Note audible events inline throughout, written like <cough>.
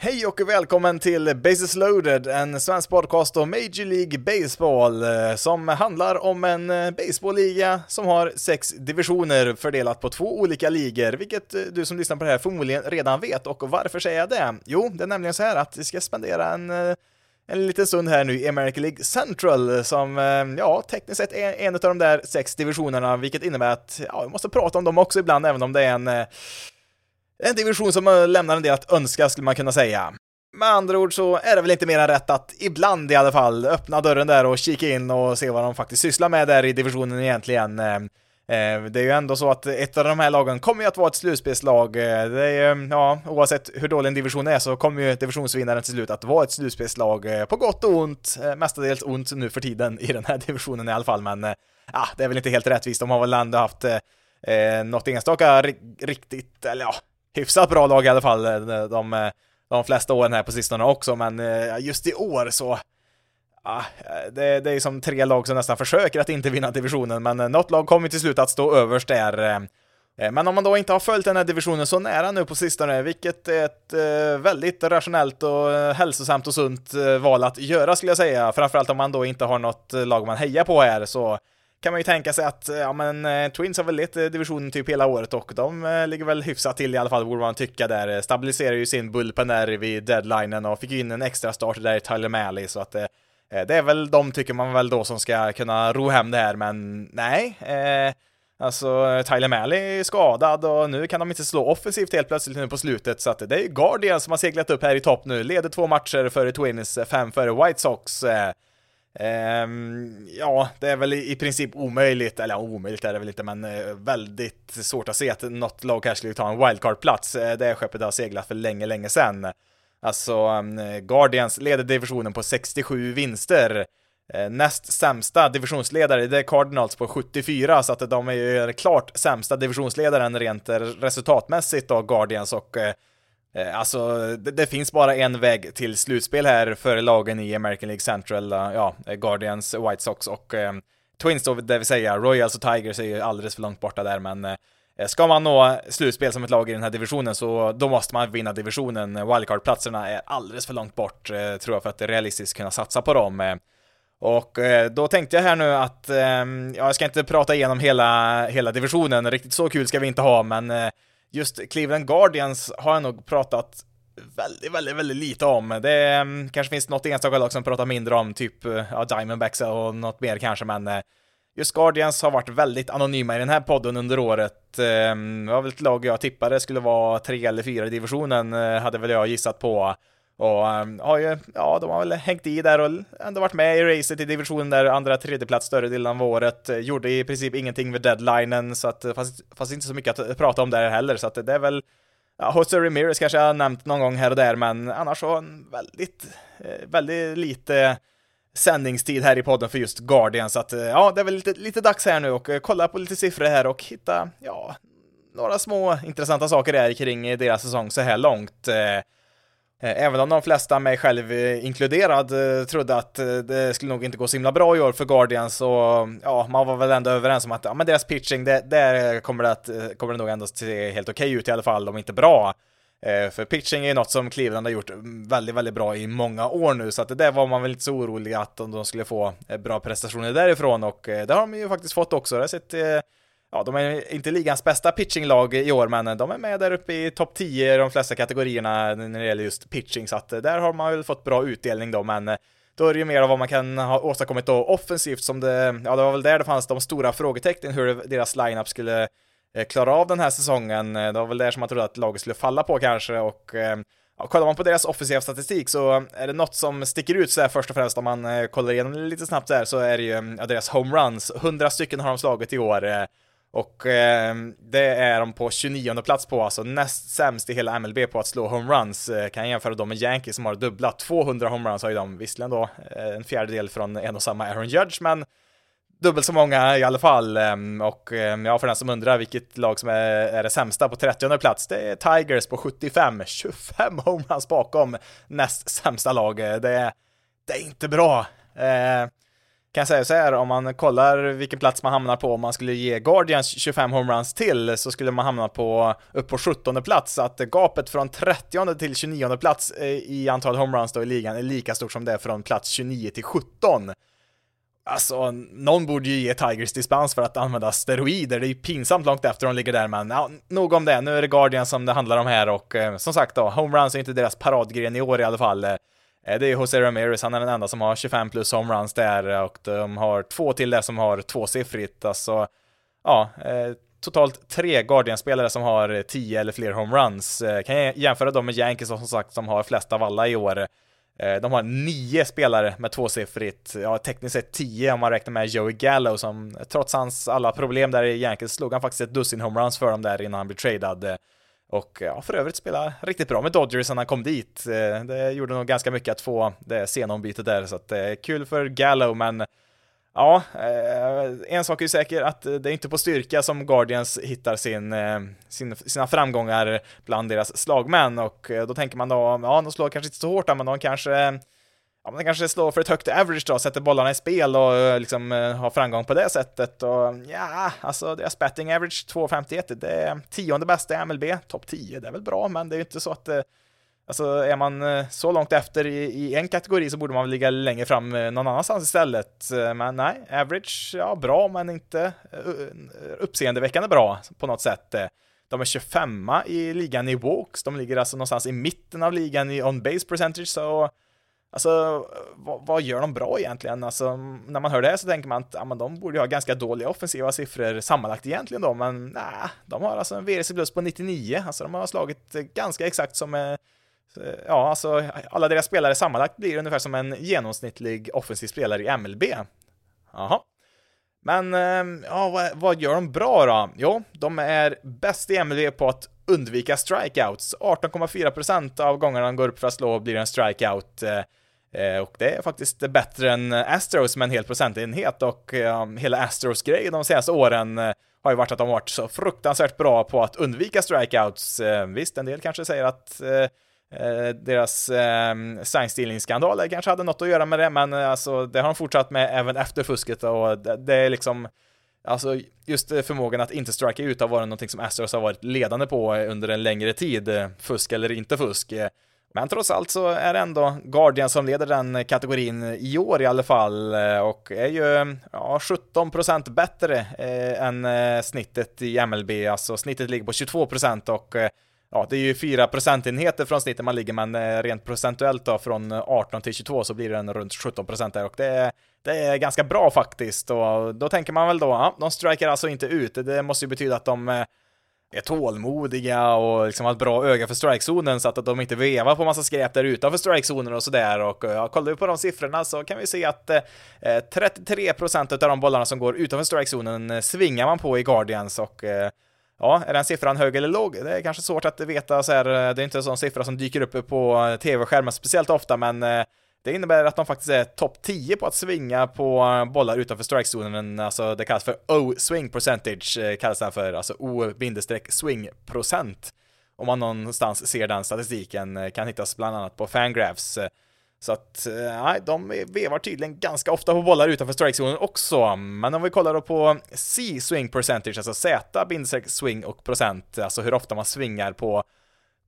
Hej och välkommen till Bases loaded, en svensk podcast om Major League Baseball eh, som handlar om en eh, baseballliga som har sex divisioner fördelat på två olika ligor, vilket eh, du som lyssnar på det här förmodligen redan vet. Och varför säger jag det? Jo, det är nämligen så här att vi ska spendera en en liten stund här nu i American League Central som, ja, tekniskt sett är en av de där sex divisionerna, vilket innebär att, ja, vi måste prata om dem också ibland, även om det är en en division som eh, lämnar en del att önska, skulle man kunna säga. Med andra ord så är det väl inte mer än rätt att ibland i alla fall öppna dörren där och kika in och se vad de faktiskt sysslar med där i divisionen egentligen. Eh, eh, det är ju ändå så att ett av de här lagen kommer ju att vara ett slutspelslag. Det är, ju, mm, ja, oavsett hur dålig en division är så kommer ju divisionsvinnaren till slut att vara ett slutspelslag på gott och ont. Mestadels ont nu för tiden i den här <laughs> divisionen i alla fall, men ja, det är väl inte helt rättvist. De har väl ändå haft eh, något enstaka riktigt, eller ja, hyfsat bra lag i alla fall eh, de, eh, de flesta åren här på sistone också, men eh, just i år så Ja, det, det är som tre lag som nästan försöker att inte vinna divisionen, men något lag kommer till slut att stå överst där. Men om man då inte har följt den här divisionen så nära nu på sistone, vilket är ett väldigt rationellt och hälsosamt och sunt val att göra skulle jag säga, framförallt om man då inte har något lag man hejar på här, så kan man ju tänka sig att, ja men eh, Twins har väl lett eh, divisionen typ hela året och de eh, ligger väl hyfsat till i alla fall, borde man tycka där. Eh, stabiliserar ju sin bullpen där vid deadlinen och fick ju in en extra start där i Tyler Malley, så att det är väl de tycker man väl då som ska kunna ro hem det här, men nej. Eh, alltså, Tyler Malley är skadad och nu kan de inte slå offensivt helt plötsligt nu på slutet, så att det är ju Guardian som har seglat upp här i topp nu, leder två matcher före Twins, fem före White Sox. Eh, ja, det är väl i, princip omöjligt, eller omöjligt är det väl inte, men eh, väldigt svårt att se att något lag kanske skulle ta en wildcard-plats. Eh, det skeppet har seglat för länge, länge sedan. Alltså, ehm, Guardians leder divisionen på 67 vinster. Eh, näst sämsta divisionsledare, det är Cardinals på 74, så att de är ju klart sämsta divisionsledaren rent resultatmässigt då, Guardians, och Eh, Eh, alltså, det, det, finns bara en väg till slutspel här för lagen i American League Central, eh, ja, Guardians, White Sox och eh, Twins då, det vill säga Royals och Tigers är ju alldeles för långt borta där, men eh, ska man nå slutspel som ett lag i den här divisionen så då måste man vinna divisionen. Wildcard-platserna är alldeles för långt bort, eh, tror jag, för att realistiskt kunna satsa på dem. Eh, och eh, då tänkte jag här nu att, eh, ja, jag ska inte prata igenom hela, hela divisionen, riktigt så kul ska vi inte ha, men just Cleveland Guardians har jag nog pratat väldigt, väldigt, väldigt lite om. Det mm, kanske finns något enstaka lag som pratar mindre om, typ eh, ja, Diamondbacks och något mer kanske, men eh, just Guardians har varit väldigt anonyma i den här podden under året. Eh, mm, det var väl ett lag jag tippade skulle vara tre eller fyra i divisionen, hade väl jag gissat på. Och um, har ju, ja, de har väl hängt i där och ändå varit med i racet i divisionen där, andra tredjeplats större delen av året. Eh, gjorde i princip ingenting vid deadlinen, så att eh, fast, fast inte så mycket att eh, prata om där heller, så att det är väl Ja, Jose Ramirez kanske jag har nämnt någon gång här och där, men annars så en väldigt, väldigt lite sändningstid här i podden för just Guardian, så att ja, det är väl lite, lite dags här nu och kolla på lite siffror här och hitta, ja, några små intressanta saker där kring deras säsong så här långt. Eh, även om de flesta, mig själv inkluderad, eh, trodde att eh, det skulle nog inte gå så himla bra i år för Guardians så ja, man var väl ändå överens om att ja, men deras pitching, det, där kommer det, att, kommer det nog ändå se helt okej okay ut i alla fall, om inte bra. För pitching är ju något som Cleveland har gjort mm, väldigt, väldigt bra i många år nu, så att det där var man väl inte så orolig att de skulle få bra prestationer därifrån och det har de ju faktiskt fått också. Det har sett ja, de är inte ligans bästa pitchinglag i år, men de är med där uppe i topp 10 i de flesta kategorierna när det gäller just pitching, så att eh, där har man väl fått bra utdelning då, men eh, då är det ju mer av vad man kan ha åstadkommit då offensivt som det, ja det var väl där det fanns de stora frågetecknen hur deras lineup skulle eh, klara av den här säsongen. Det var väl där som man trodde att laget skulle falla på kanske och ja, kollar man på deras offensiva statistik så är det något som sticker ut så här först och främst om man kollar igenom lite snabbt där så är det ju ja, deras homeruns. 100 stycken har de slagit i år. Och eh, det är de på 29 plats på, alltså näst sämst i hela MLB på att slå homeruns. Eh, kan jag jämföra dem med Yankees som har dubblat 200 homeruns har ju de, visserligen då eh, en fjärdedel från en och samma Aaron Judge, men dubbelt så många i alla fall. Ehm, och ehm, ja, för den som undrar vilket lag som är, är det sämsta på 30 plats, det är Tigers på 75, 25 <laughs> homeruns bakom näst sämsta lag. Eh, det, det är inte bra. Eh, kan jag säga så här, om man kollar vilken plats man hamnar på, om man skulle ge Guardians 25 homeruns till, så skulle man hamna på, upp på 17 plats, så att gapet från 30 till 29 plats eh, i antal homeruns då i ligan är lika stort som det är från plats 29 till 17. Alltså, någon borde ju ge Tigers dispens för att använda steroider, det är ju pinsamt långt efter de ligger där, men ja, nog om det, nu är det Guardians som det handlar om här och eh, som sagt då, homeruns är inte deras paradgren i år i alla fall. Eh, det är Jose Ramirez, han är den enda som har 25 plus homeruns där och de har två till där som har tvåsiffrigt, alltså ja, eh, totalt tre Guardian-spelare som har 10 eller fler homeruns. Eh, kan jag jämföra dem med Yankees som sagt som har flest av alla i år. De har nio spelare med tvåsiffrigt, ja tekniskt sett tio om man räknar med Joey Gallo som trots hans alla problem där i Yankees slog han faktiskt ett dussin homeruns för dem där innan han blev tradad. Och ja, för övrigt spelade riktigt bra med Dodgers när han kom dit. Eh, det gjorde nog ganska mycket att få det senombytet där, så att det är kul för Gallo, men Ja, eh, en sak är ju säker att det är inte på styrka som Guardians hittar sin, sin, sina framgångar bland deras slagmän och då tänker man då, ja, de slår kanske inte så hårt men de kanske Ja, men kanske slår för ett högt average då, sätter bollarna i spel och eh, liksom eh, har framgång på det sättet och ja, alltså deras betting average 2.51, det är tionde bästa i MLB, topp 10, det är väl bra, men det är ju inte så att eh, Alltså är man så långt efter i, i, en kategori så borde man väl ligga längre fram någon annanstans istället. Men nej, average, ja bra men inte uppseendeväckande bra på något sätt. De är 25 i ligan i walks, de ligger alltså någonstans i mitten av ligan i on base percentage, så Alltså, vad, vad, gör de bra egentligen? Alltså, när man hör det här så tänker man att ja, men de borde ha ganska dåliga offensiva siffror sammanlagt egentligen då, men nej, de har alltså en VRC plus på 99, alltså de har slagit ganska exakt som eh, ja, alltså alla deras spelare sammanlagt blir ungefär som en genomsnittlig offensiv spelare i MLB. Jaha. Men, eh, ja, vad, vad, gör de bra då? Jo, de är bäst i MLB på att undvika strikeouts. 18,4% av gångerna de går upp för att slå blir en strikeout. Eh, Eh, och det är faktiskt bättre än Astros med en hel procentenhet och ehm, hela Astros grej de senaste åren eh, har ju varit att de har varit så fruktansvärt bra på att undvika strikeouts. Eh, visst, en del kanske säger att deras eh, signstealing-skandal kanske hade något att göra med det, men alltså, det har de fortsatt med även efter fusket och det, det är liksom Alltså just förmågan att inte strika ut har varit någonting som Astros har varit ledande på under en längre tid, fusk eller inte fusk. Men trots allt så är det ändå Guardian som leder den kategorin i år i alla fall eh, och är ju ja, 17% bättre eh, än eh, snittet i MLB, alltså snittet ligger på 22% och eh, ja, det är ju 4 procentenheter från snittet man ligger, men rent procentuellt då från 18 till 22 så blir den runt 17 procent där och det är, det är ganska bra faktiskt. Och då tänker man väl då, ja, de strikar alltså inte ut, det måste ju betyda att de är tålmodiga och liksom har ett bra öga för strikezonen så att de inte vevar på massa skräp där utanför strikezonen och sådär och eh, ja, kollar vi på de siffrorna så kan vi se att eh, eh 33% av de bollarna som går utanför strikezonen eh, svingar man på i Guardians och eh, Ja, är den siffran hög eller låg? Det är kanske svårt att veta så här, det är inte en sån siffra som dyker upp på tv-skärmen speciellt ofta, men eh, det innebär att de faktiskt är topp 10 på att svinga på eh, bollar utanför strikezonen, alltså det kallas för O-swing percentage, eh, kallas det för, alltså O-swing procent. Om man någonstans ser den statistiken, eh, kan hittas bland annat på Fangraphs. Så att, nej, de vevar tydligen ganska ofta på bollar utanför strikezonen också. Men om vi kollar då på C-swing percentage, alltså Z, swing och procent, alltså hur ofta man svingar på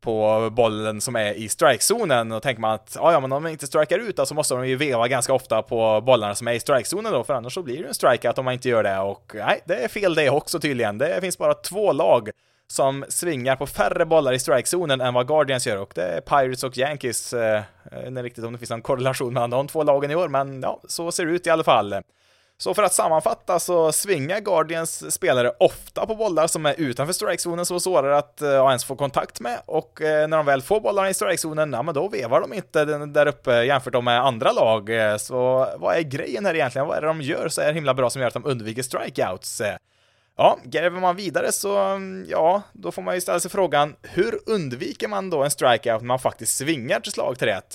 på bollen som är i strikezonen, då tänker man att ja, ja, men om de inte strikar ut då, så måste de ju veva ganska ofta på bollarna som är i strikezonen då, för annars så blir det en strikeout om man inte gör det och nej, det är fel det också tydligen. Det finns bara två lag som svingar på färre bollar i strikezonen än vad Guardians gör och det är Pirates och Yankees. Eh, jag vet inte riktigt om det finns någon korrelation mellan de två lagen i år, men ja, så ser det ut i alla fall. Så för att sammanfatta så svingar Guardians spelare ofta på bollar som är utanför strikezonen är svårare att eh, ja, ens få kontakt med och eh, när de väl får bollarna i strikezonen, ja men då vevar de inte där uppe jämfört med andra lag. Eh, så vad är grejen här egentligen? Vad är det de gör så är himla bra som gör att de undviker strikeouts? Eh, ja, gräver man vidare så, mm, ja, då får man ju ställa sig frågan, hur undviker man då en strikeout när man faktiskt svingar till slagträet?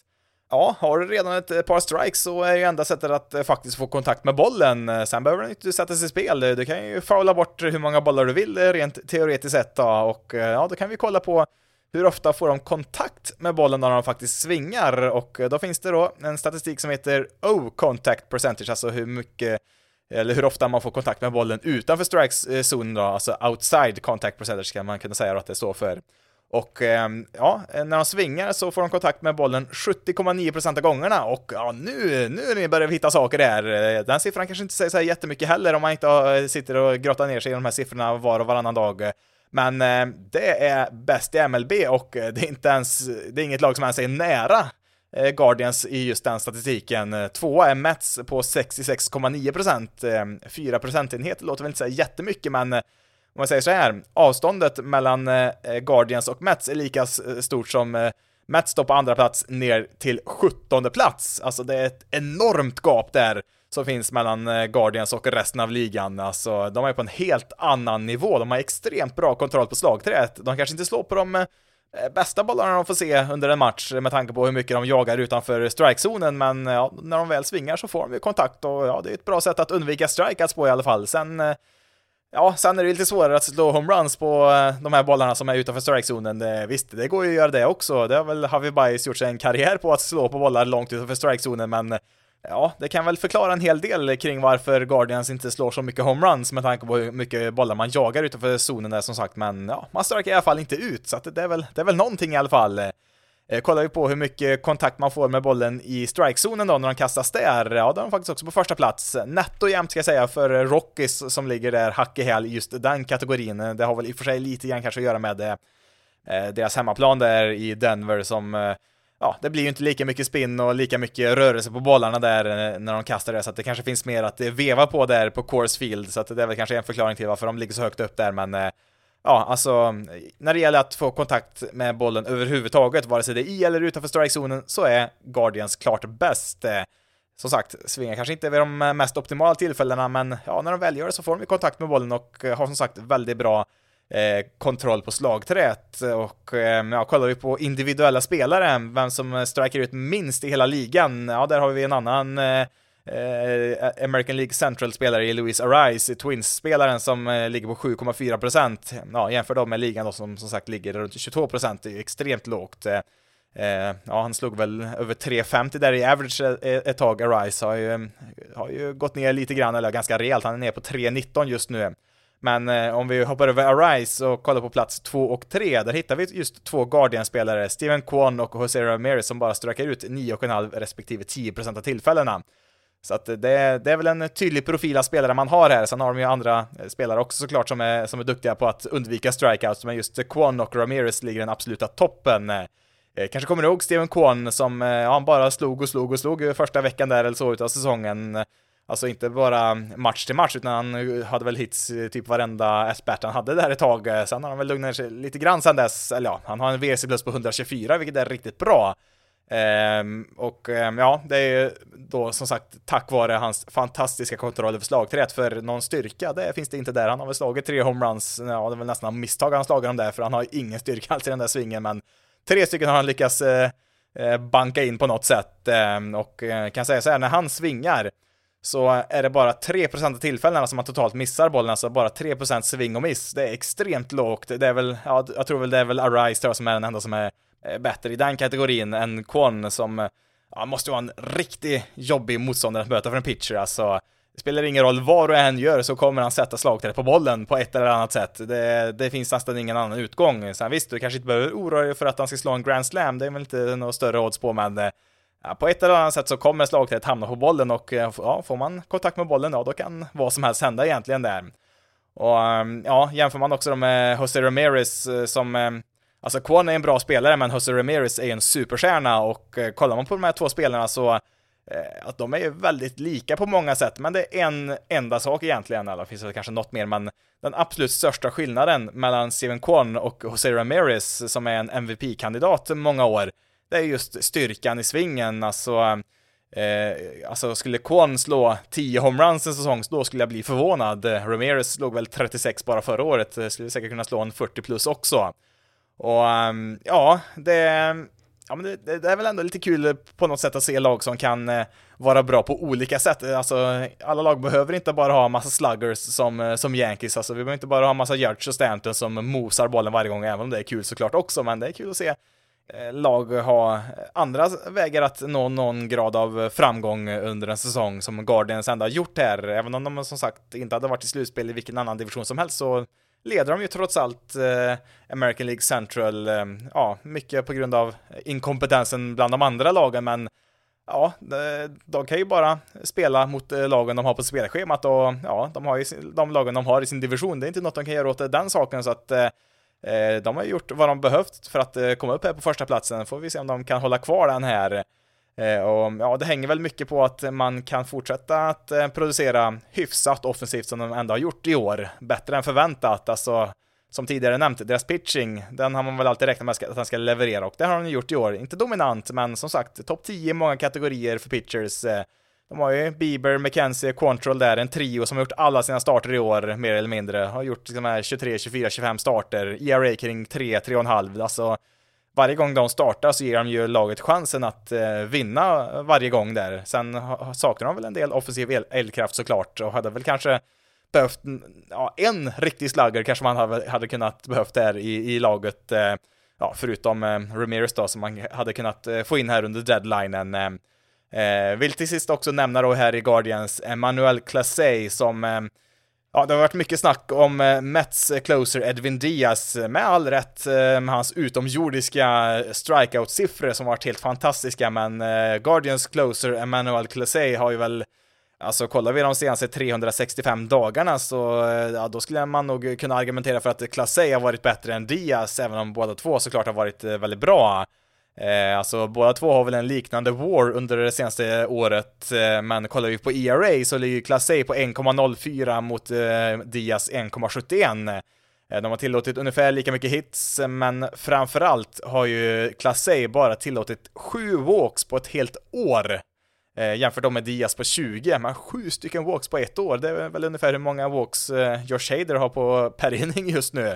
Ja, har du redan ett eh, par strikes så är ju enda sättet att eh, faktiskt få kontakt med bollen. Eh, sen behöver du inte sätta sig i spel. Du kan ju faula bort hur många bollar du vill rent teoretiskt sett då. Och ja, då kan vi kolla på hur ofta får de kontakt med bollen när de faktiskt svingar? Och då finns det då en statistik som heter O-contact percentage, alltså hur mycket eller hur ofta man får kontakt med bollen utanför strikes-zonen då, alltså outside contact percentage kan man kunna säga att det står för. Och ehm, ja, när de svingar så får de kontakt med bollen 70,9% av gångerna och ja, nu, nu börjar vi hitta saker där. Den siffran kanske inte säger så här jättemycket heller om man inte eh, sitter och grottar ner sig i de här siffrorna var och varannan dag. Men ehm, det är bäst i MLB och det är inte ens, det är inget lag som ens är nära eh, Guardians i just den statistiken. Tvåa är Mets på 66,9%. 4 ehm, procentenheter låter väl inte så jättemycket, men om man säger så här, avståndet mellan eh, Guardians och Mets är lika stort som eh, Mets står på andra plats ner till 17 plats. Alltså det är ett enormt gap där som finns mellan eh, Guardians och resten av ligan. Alltså, de är på en helt annan nivå. De har extremt bra kontroll på slagträet. De kanske inte slår på de eh, bästa bollarna de får se under en match med tanke på hur mycket de jagar utanför strikezonen, men ja, när de väl svingar så får de ju kontakt och ja, det är ett bra sätt att undvika strikeouts på i alla fall. Sen eh, Ja, sen är det lite svårare att slå homeruns på eh, de här bollarna som är utanför strikezonen. Eh, visst, det går ju att göra det också. Det har väl Javi Baez gjort sig en karriär på att slå på bollar långt utanför strikezonen, men eh, Ja, det kan väl förklara en hel del kring varför Guardians inte slår så mycket homeruns med tanke på hur mycket bollar man jagar utanför zonen där som sagt, men ja, man strikar i alla fall inte ut, så att det är väl, det är väl någonting i alla fall. Eh, kollar vi på hur mycket kontakt man får med bollen i strikezonen då när de kastas där, ja, då är de faktiskt också på första plats. Netto jämt ska jag säga för Rockies som ligger där hack i häl just den kategorin. Det har väl i och för sig lite grann kanske att göra med eh, eh deras hemmaplan där i Denver som eh, ja, det blir ju inte lika mycket spinn och lika mycket rörelse på bollarna där eh, när de kastar det, så att det kanske finns mer att veva på där på Course Field, så att det är väl kanske en förklaring till varför de ligger så högt upp där, men eh, ja, alltså när det gäller att få kontakt med bollen överhuvudtaget, vare sig det är i eller utanför strikezonen, så är Guardians klart bäst. Som sagt, svingar kanske inte vid de mest optimala tillfällena, men ja, när de väl gör det så får de kontakt med bollen och eh, har som sagt väldigt bra Eh, kontroll på slagträet och eh, ja, kollar vi på individuella spelare, vem som eh, striker ut minst i hela ligan, ja, där har vi en annan eh, eh American League Central-spelare i Luis Arise, Twins-spelaren som eh, ligger på 7,4%. Ja, jämför då med ligan då som som sagt ligger runt 22%, det är ju extremt lågt. Eh, eh ja, han slog väl över 3,50 där i average eh, ett tag, Arise har ju, har ju gått ner lite grann, eller ganska rejält, han är ner på 3,19 just nu. Men eh, om vi hoppar över Arise och kollar på plats 2 och 3, där hittar vi just två Guardian-spelare, Steven Kwan och Jose Ramirez, som bara sträcker ut 9,5 respektive 10% av tillfällena. Så att det, det, är väl en tydlig profil av spelare man har här. Sen har de ju andra eh, spelare också såklart som är, som är duktiga på att undvika strikeouts, men just Kwon och Ramirez ligger i den absoluta toppen. Eh, eh, kanske kommer ni ihåg Steven Kwon som, ja, han bara slog och slog och slog första veckan där eller så utav säsongen. Alltså inte bara match till match, utan han hade väl hits typ varenda at han hade där ett tag. Sen har han väl lugnat sig lite grann sen dess, eller ja, han har en WC plus på 124, vilket är riktigt bra. Ehm, och ehm, ja, det är ju då som sagt tack vare hans fantastiska kontroll över slagträet, för någon styrka, det finns det inte där. Han har väl slagit tre homeruns, ja, det är väl nästan misstag han slagit dem där, för han har ingen styrka alls i den där svingen, men tre stycken har han lyckats eh, eh banka in på något sätt. Ehm, eh, och kan säga så här, när han svingar, så är det bara 3% av tillfällena som han totalt missar bollen, alltså bara 3% sving och miss. Det är extremt lågt. Det är väl, ja, jag tror väl det är väl Arise tror jag, som är den enda som är Eh, bättre i den kategorin än Kwon som eh, ja, måste vara en riktigt jobbig motståndare att möta för en pitcher. Alltså, det spelar ingen roll vad du än gör så kommer han sätta slagträet på bollen på ett eller annat sätt. Det, det finns nästan ingen annan utgång. Sen visst, du kanske inte behöver oroa dig för att han ska slå en grand slam, det är väl inte några större odds på, men eh, ja, på ett eller annat sätt så kommer slagträet hamna på bollen och ja, får man kontakt med bollen, ja, då kan vad som helst hända egentligen där. Och ehm, ja, jämför man också med Jose Ramirez som ehm, Alltså Kwon är en bra spelare, men Jose Ramirez är en superstjärna och eh, kollar man på de här två spelarna så eh, att de är ju väldigt lika på många sätt, men det är en enda sak egentligen, eller finns det kanske något mer, men den absolut största skillnaden mellan Steven Kwon och Jose Ramirez, som är en MVP-kandidat många år, det är just styrkan i svingen, alltså Eh, alltså skulle Kwon slå 10 homeruns en säsong, då skulle jag bli förvånad. Ramirez slog väl 36 bara förra året, eh, skulle säkert kunna slå en 40 plus också. Och um, ja, det, ja, men det, det, är väl ändå lite kul på något sätt att se lag som kan eh, vara bra på olika sätt. Alltså, alla lag behöver inte bara ha massa sluggers som, eh, som Yankees, alltså vi behöver inte bara ha massa Judge och Stanton som mosar bollen varje gång, även om det är kul såklart också, men det är kul att se eh, lag ha eh, andra vägar att nå någon grad av eh, framgång under en säsong som Guardians ändå har gjort här, även om de som sagt inte hade varit i slutspel i vilken annan division som helst så leder de ju trots allt eh, American League Central, eh, ja, mycket på grund av inkompetensen bland de andra lagen, men ja, de kan ju bara spela mot eh, lagen de har på spelschemat och ja, de har ju de lagen de har i sin division. Det är inte något de kan göra åt eh, den saken så att eh, eh de har gjort vad de behövt för att eh, komma upp här på första platsen. Får vi se om de kan hålla kvar den här Eh, Eh, och ja, det hänger väl mycket på att man kan fortsätta att eh, producera hyfsat offensivt som de ändå har gjort i år. Bättre än förväntat, alltså som tidigare nämnt, deras pitching, den har man väl alltid räknat med att den ska leverera och det har de gjort i år. Inte dominant, men som sagt, topp 10 i många kategorier för pitchers. Eh, de har ju Bieber, McKenzie, Quantrill där, en trio som har gjort alla sina starter i år, mer eller mindre. Har gjort liksom här 23, 24, 25 starter, ERA kring 3, 3,5, alltså varje gång de startar så ger de ju laget chansen att eh, vinna varje gång där. Sen saknar de väl en del offensiv el eldkraft såklart och hade väl kanske behövt ja, en riktig slagger kanske man hade, hade kunnat behövt där i, i laget. Eh, ja, förutom eh, Ramirez då som man hade kunnat eh, få in här under deadlinen. Eh, eh vill till sist också nämna då här i Guardians Emmanuel Classey som eh, Ja, det har varit mycket snack om eh, Mets closer Edwin Diaz, eh, med all rätt, eh, med hans utomjordiska strikeout-siffror som varit helt fantastiska, men Guardians closer Emmanuel Classey har ju väl Alltså kollar vi de senaste 365 dagarna så ja, då skulle man nog kunna argumentera för att Classey har varit bättre än Diaz, även om båda två såklart har varit väldigt bra. Eh, alltså båda två har väl en liknande war under det senaste året, eh, men kollar vi på ERA så ligger Class A på 1,04 mot eh, Diaz 1,71. Eh, de har tillåtit ungefär lika mycket hits, men framförallt har ju Class A bara tillåtit sju walks på ett helt år. Eh, jämfört då med Diaz på 20, men sju stycken walks på ett år, det är väl ungefär hur många walks eh, Josh Hader har på <laughs> per inning just nu.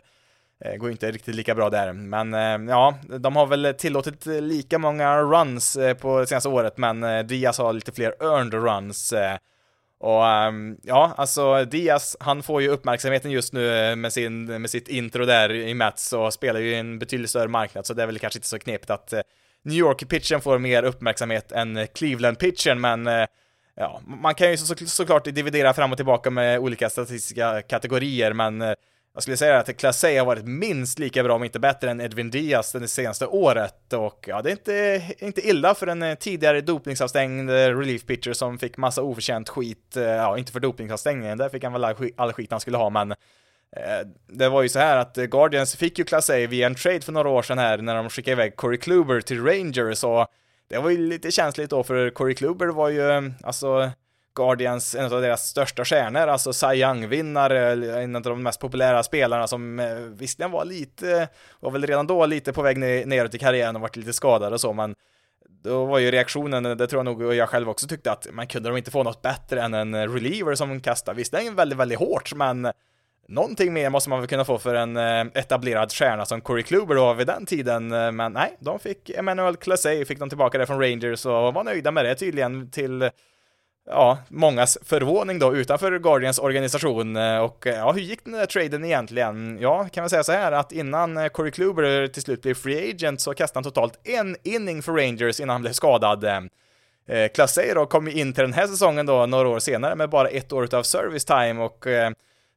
Eh, går inte riktigt lika bra där, men eh, ja, de har väl tillåtit eh, lika många runs på det senaste året, men Diaz har lite fler earned runs. Och ehm, ja, alltså Diaz, han får ju uppmärksamheten just nu med, sin, med sitt intro där i Mets och spelar ju i en betydligt större marknad, så det är väl kanske inte så knepigt att New York-pitchen får mer uppmärksamhet än Cleveland-pitchen, men ja, man kan ju så, såklart dividera fram och tillbaka med olika statistiska kategorier, men jag skulle säga att Class har varit minst lika bra, om inte bättre, än Edwin Diaz det senaste året. Och ja, det är inte, inte illa för en eh, tidigare dopningsavstängd eh, relief pitcher som fick massa oförtjänt skit. Eh, ja, inte för dopningsavstängningen, där fick han väl all skit, all skit han skulle ha, men det var ju så här att Guardians fick ju Class A via en trade för några år sedan här när de skickade iväg Corey Kluber till Rangers och det var ju lite känsligt då för Corey Kluber var ju, alltså Guardians, en av deras största stjärnor, alltså Cy Young-vinnare, en av de mest populära spelarna som eh, visserligen var lite, var väl redan då lite på väg neråt i karriären och varit lite skadad och så, men då var ju reaktionen, det tror jag nog och jag själv också tyckte att man kunde de inte få något bättre än en reliever som kastar, visserligen väldigt, väldigt hårt, men någonting mer måste man väl kunna få för en eh, etablerad stjärna som Corey Kluber då vid den tiden, eh, men nej, de fick Emmanuel Classey, fick de tillbaka det från Rangers och var nöjda med det tydligen till ja, mångas förvåning då utanför Guardians organisation. Eh, och eh, ja, hur gick den där traden egentligen? Ja, kan man säga så här att innan eh, Corey Kluber till slut blev free agent så kastade han totalt en inning för Rangers innan han blev skadad. Class A då kom in till den här säsongen då några år senare med bara ett år av service time och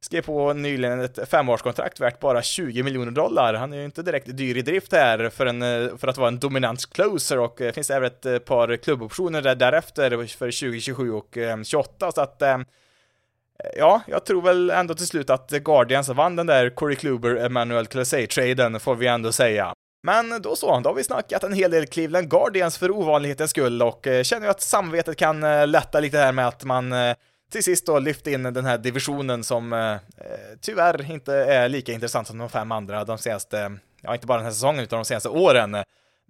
skrev på nyligen ett femårskontrakt värt bara 20 miljoner dollar. Han är ju inte direkt dyr i drift här för, en, eh, för att vara en dominant closer och det finns även ett eh, par klubboptioner där därefter för 2027 och 28 så att Ja, jag tror väl ändå till slut att Guardians vann den där Corey Kluber, Emmanuel Classey-traden, får vi ändå säga. Men då så, då har vi snackat en hel del Cleveland Guardians för ovanlighetens skull och känner ju att samvetet kan lätta lite här med att man till sist då lyft in den här divisionen som eh, eh, tyvärr inte är lika intressant som de fem andra de senaste, ja inte bara den här säsongen utan de senaste åren.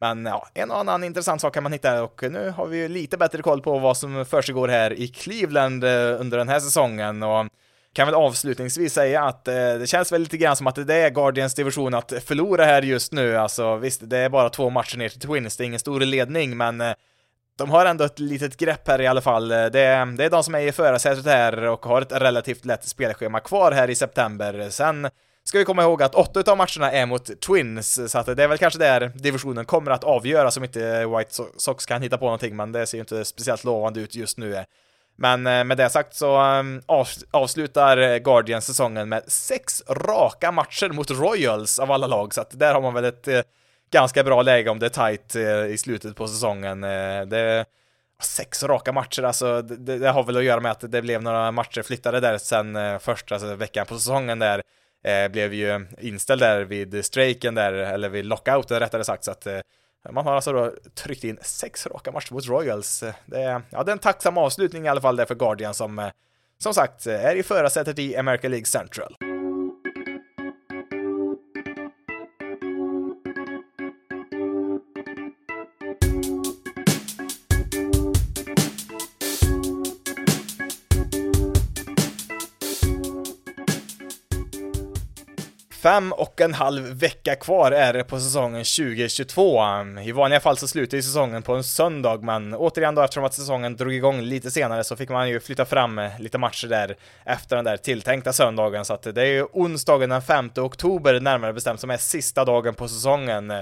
Men ja, en och annan intressant sak kan man hitta och nu har vi ju lite bättre koll på vad som försiggår här i Cleveland eh, under den här säsongen och kan väl avslutningsvis säga att eh, det känns väl lite grann som att det är Guardians division att förlora här just nu. Alltså visst, det är bara två matcher ner till Twins, det är ingen stor ledning, men eh, de har ändå ett litet grepp här i alla fall. Eh, det är, det är de som är i förarsätet här och har ett relativt lätt spelschema kvar här i september. Sen ska vi komma ihåg att åtta av matcherna är mot Twins, så att det är väl kanske där divisionen kommer att avgöras om inte White Sox kan hitta på någonting, men det ser ju inte speciellt lovande ut just nu. Men eh, med det sagt så ehm, avslutar Guardians säsongen med sex raka matcher mot Royals av alla lag, så att där har man väl ett eh, ganska bra läge om det är tight eh, i slutet på säsongen. Eh, det sex raka matcher, alltså det, det, har väl att göra med att det blev några matcher flyttade där sen eh, första alltså, veckan på säsongen där eh, blev ju inställd där vid strejken där, eller vid lockouten rättare sagt, så att eh, man har alltså då tryckt in sex raka matcher mot Royals. Det är, ja, det är en tacksam avslutning i alla fall där för Guardian som, som sagt, är i förarsätet i American League Central. Fem och en halv vecka kvar är det på säsongen 2022. I vanliga fall så slutar ju säsongen på en söndag, men återigen då eftersom att säsongen drog igång lite senare så fick man ju flytta fram lite matcher där efter den där tilltänkta söndagen, så att det är ju onsdagen den 5 oktober närmare bestämt som är sista dagen på säsongen.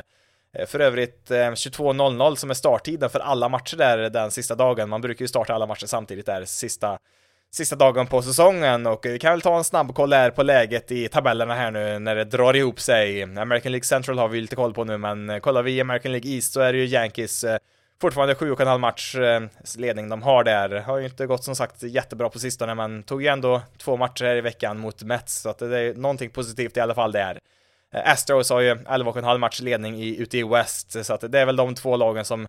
För övrigt eh, 22.00 som är starttiden för alla matcher där den sista dagen. Man brukar ju starta alla matcher samtidigt där sista sista dagen på säsongen och vi kan väl ta en snabb koll här på läget i tabellerna här nu när det drar ihop sig. American League Central har vi lite koll på nu, men eh, kollar vi American League East så är det ju Yankees eh, fortfarande sju och en halv match eh, ledning de har där. Har ju inte gått som sagt jättebra på sistone, men tog ju ändå två matcher här i veckan mot Mets, så att det är någonting positivt i alla fall där. Astros har ju 11,5 match ledning i, ute i West, så att det är väl de två lagen som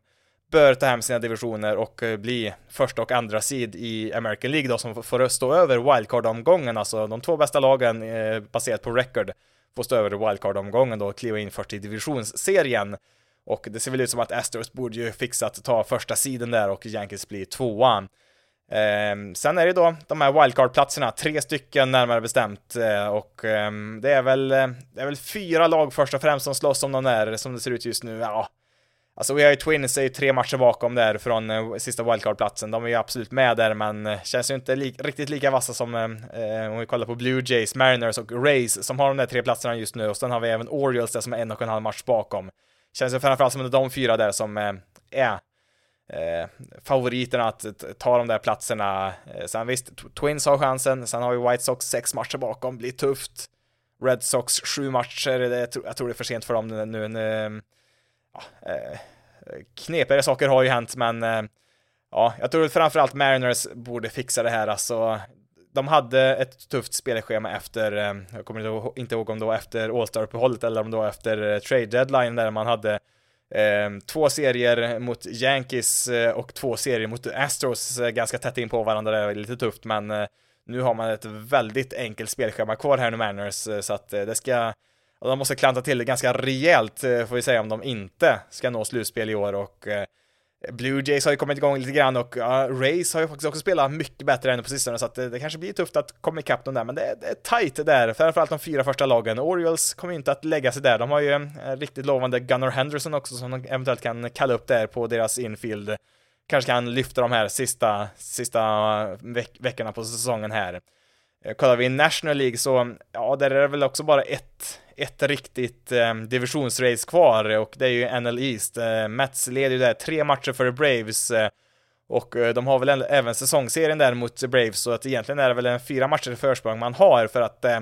bör ta hem sina divisioner och eh, bli första och andra sid i American League då som får stå över wildcard-omgången, alltså de två bästa lagen eh, baserat på record får stå över wildcard-omgången då och kliva in först i divisionsserien. Och det ser väl ut som att Astros borde ju fixa att ta första sidan där och Yankees blir tvåa. Eh, sen är det då de här wildcard-platserna, tre stycken närmare bestämt, eh, och eh, det, är väl, eh, det är väl fyra lag först och främst som slåss om de där, som det ser ut just nu. Ja, Alltså vi har ju Twins är ju tre matcher bakom där från eh, sista wildcard-platsen. De är ju absolut med där, men eh, känns ju inte li riktigt lika vassa som eh, eh, om vi kollar på Blue Jays, Mariners och Rays som har de där tre platserna just nu. Och sen har vi även Orioles där som är en och en halv match bakom. Känns ju framförallt som de fyra där som eh, är eh, favoriterna att ta de där platserna. Eh, sen visst, Twins har chansen, sen har vi White Sox sex matcher bakom, blir tufft. Red Sox sju matcher, det, jag tror det är för sent för dem nu. nu eh, ja, eh, knepigare saker har ju hänt, men eh, ja, jag tror framförallt Mariners borde fixa det här, alltså. De hade ett tufft spelschema efter, eh, jag kommer inte ihåg om det var efter All-Star-uppehållet eller om det var efter eh, trade deadline där man hade Eh, två serier mot Yankees eh, och två serier mot Astros eh, ganska tätt in på varandra, det är lite tufft men eh, nu har man ett väldigt enkelt spelschema kvar här nu Mariners eh, så att det ska och de måste klanta till det ganska rejält, eh, får vi säga, om de inte ska nå slutspel i år och eh, Blue Jays har ju kommit igång lite grann och uh, Rays har ju faktiskt också spelat mycket bättre än på sistone så att det, det kanske blir tufft att komma ikapp dem där men det, det är tight där, framförallt de fyra första lagen. Orioles kommer ju inte att lägga sig där, de har ju en riktigt lovande Gunnar Henderson också som de eventuellt kan kalla upp där på deras infield. Kanske kan lyfta de här sista, sista veck veckorna på säsongen här. Eh, kollar vi i National League så, ja, där är det väl också bara ett ett riktigt eh, divisionsrace kvar och det är ju NL East. Eh, Mets leder ju där tre matcher för Braves eh, och eh, de har väl även säsongsserien där mot Braves så att egentligen är det väl en fyra matcher försprång man har för att eh,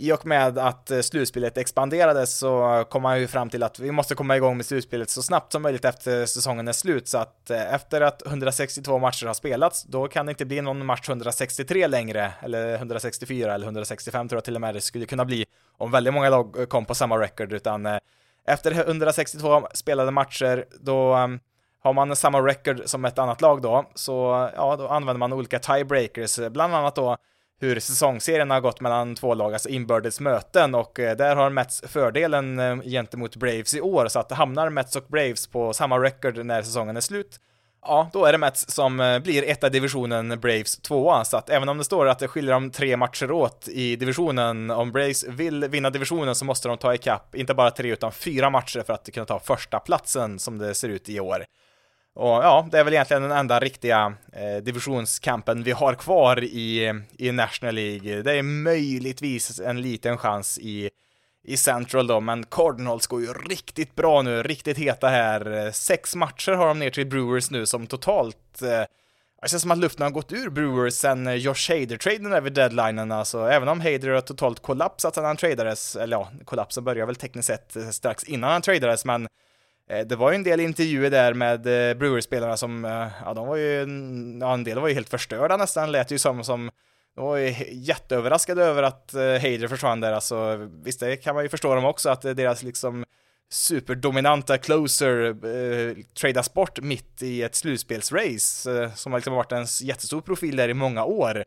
i och med att eh, slutspelet expanderade så kom man ju fram till att vi måste komma igång med slutspelet så snabbt som möjligt efter säsongen är slut, så att eh, efter att 162 matcher har spelats, då kan det inte bli någon match 163 längre, eller 164 eller 165 tror jag till och med det skulle kunna bli om väldigt många lag eh, kom på samma record, utan efter 162 spelade matcher, då ehm, har man samma record som ett annat lag då, så ja, då använder man olika tiebreakers, bland annat då hur säsongsserien har gått mellan två lag, alltså inbördes möten och eh, där har Mets fördelen eh, gentemot Braves i år så att hamnar Mets och Braves på samma record när säsongen är slut Ja, då är det Mets som eh, blir etta divisionen, Braves tvåa, så att även om det står att det skiljer om tre matcher åt i divisionen, om Braves vill vinna divisionen så måste de ta ikapp, inte bara tre utan fyra matcher för att kunna ta första platsen som det ser ut i år. Och ja, det är väl egentligen den enda riktiga eh, divisionskampen vi har kvar i, i National League. Det är möjligtvis en liten chans i i Central då, men Cardinals går ju riktigt bra nu, riktigt heta här. Sex matcher har de ner till Brewers nu som totalt eh, det känns som att luften har gått ur Brewers sen eh, Josh Hader-traden över deadlinen, alltså även om Hader har totalt kollapsat sedan han tradades, eller ja, kollapsen börjar väl tekniskt sett eh, strax innan han tradades, men Eh, det var ju en del intervjuer där med eh, Brewers-spelarna som, eh, ja de var ju, mm, ja en del var ju helt förstörda nästan, lät ju som, som de var ju jätteöverraskade över att Hader försvann där, alltså visst det kan man ju förstå dem också, att deras liksom superdominanta closer eh, tradas bort mitt i ett slutspelsrace eh, som har liksom varit en jättestor profil där i många år.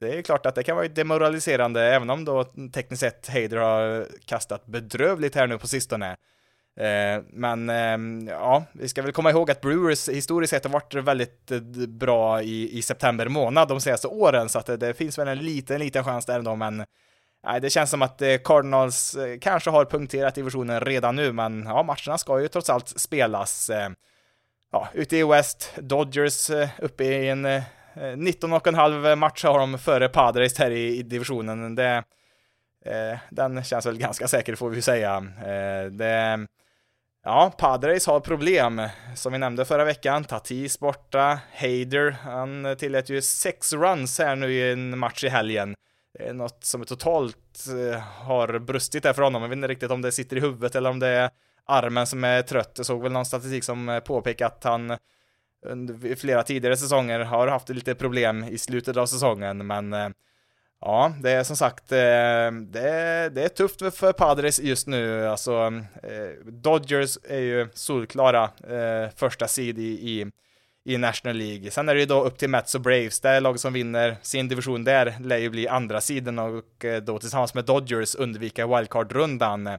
Det är klart att det kan vara demoraliserande, även om då tekniskt sett Hader har kastat bedrövligt här nu på sistone. Eh, men ehm, ja, vi ska väl komma ihåg att Brewers historiskt sett har varit väldigt eh, bra i, i september månad de senaste åren, så att det, det finns väl en liten, liten chans där ändå, men Nej, det känns som att eh, Cardinals kanske har punkterat divisionen redan nu, men ja, matcherna ska ju trots allt spelas. Ja, ute i West, Dodgers uppe i en 19,5 match har de före Padres här i, i divisionen. Det, den känns väl ganska säker får vi säga. Det, Ja, Padres har problem. Som vi nämnde förra veckan, Tatis borta, Hader, han tillät ju sex runs här nu i en match i helgen. Det är något som totalt eh, har brustit där för honom. Jag vet inte riktigt om det sitter i huvudet eller om det är armen som är trött. Jag såg väl någon statistik som eh, påpekade påpekar att han under flera tidigare säsonger har haft lite problem i slutet av säsongen, men eh, Ja, det är som sagt, eh, det är, det är tufft för Padres just nu. Alltså, eh, Dodgers är ju solklara eh, första sid i, i, i, National League. Sen är det ju då upp till Mets och Braves. Det är laget som vinner sin division där lär ju bli andra sidan och då tillsammans med Dodgers undvika wildcard-rundan.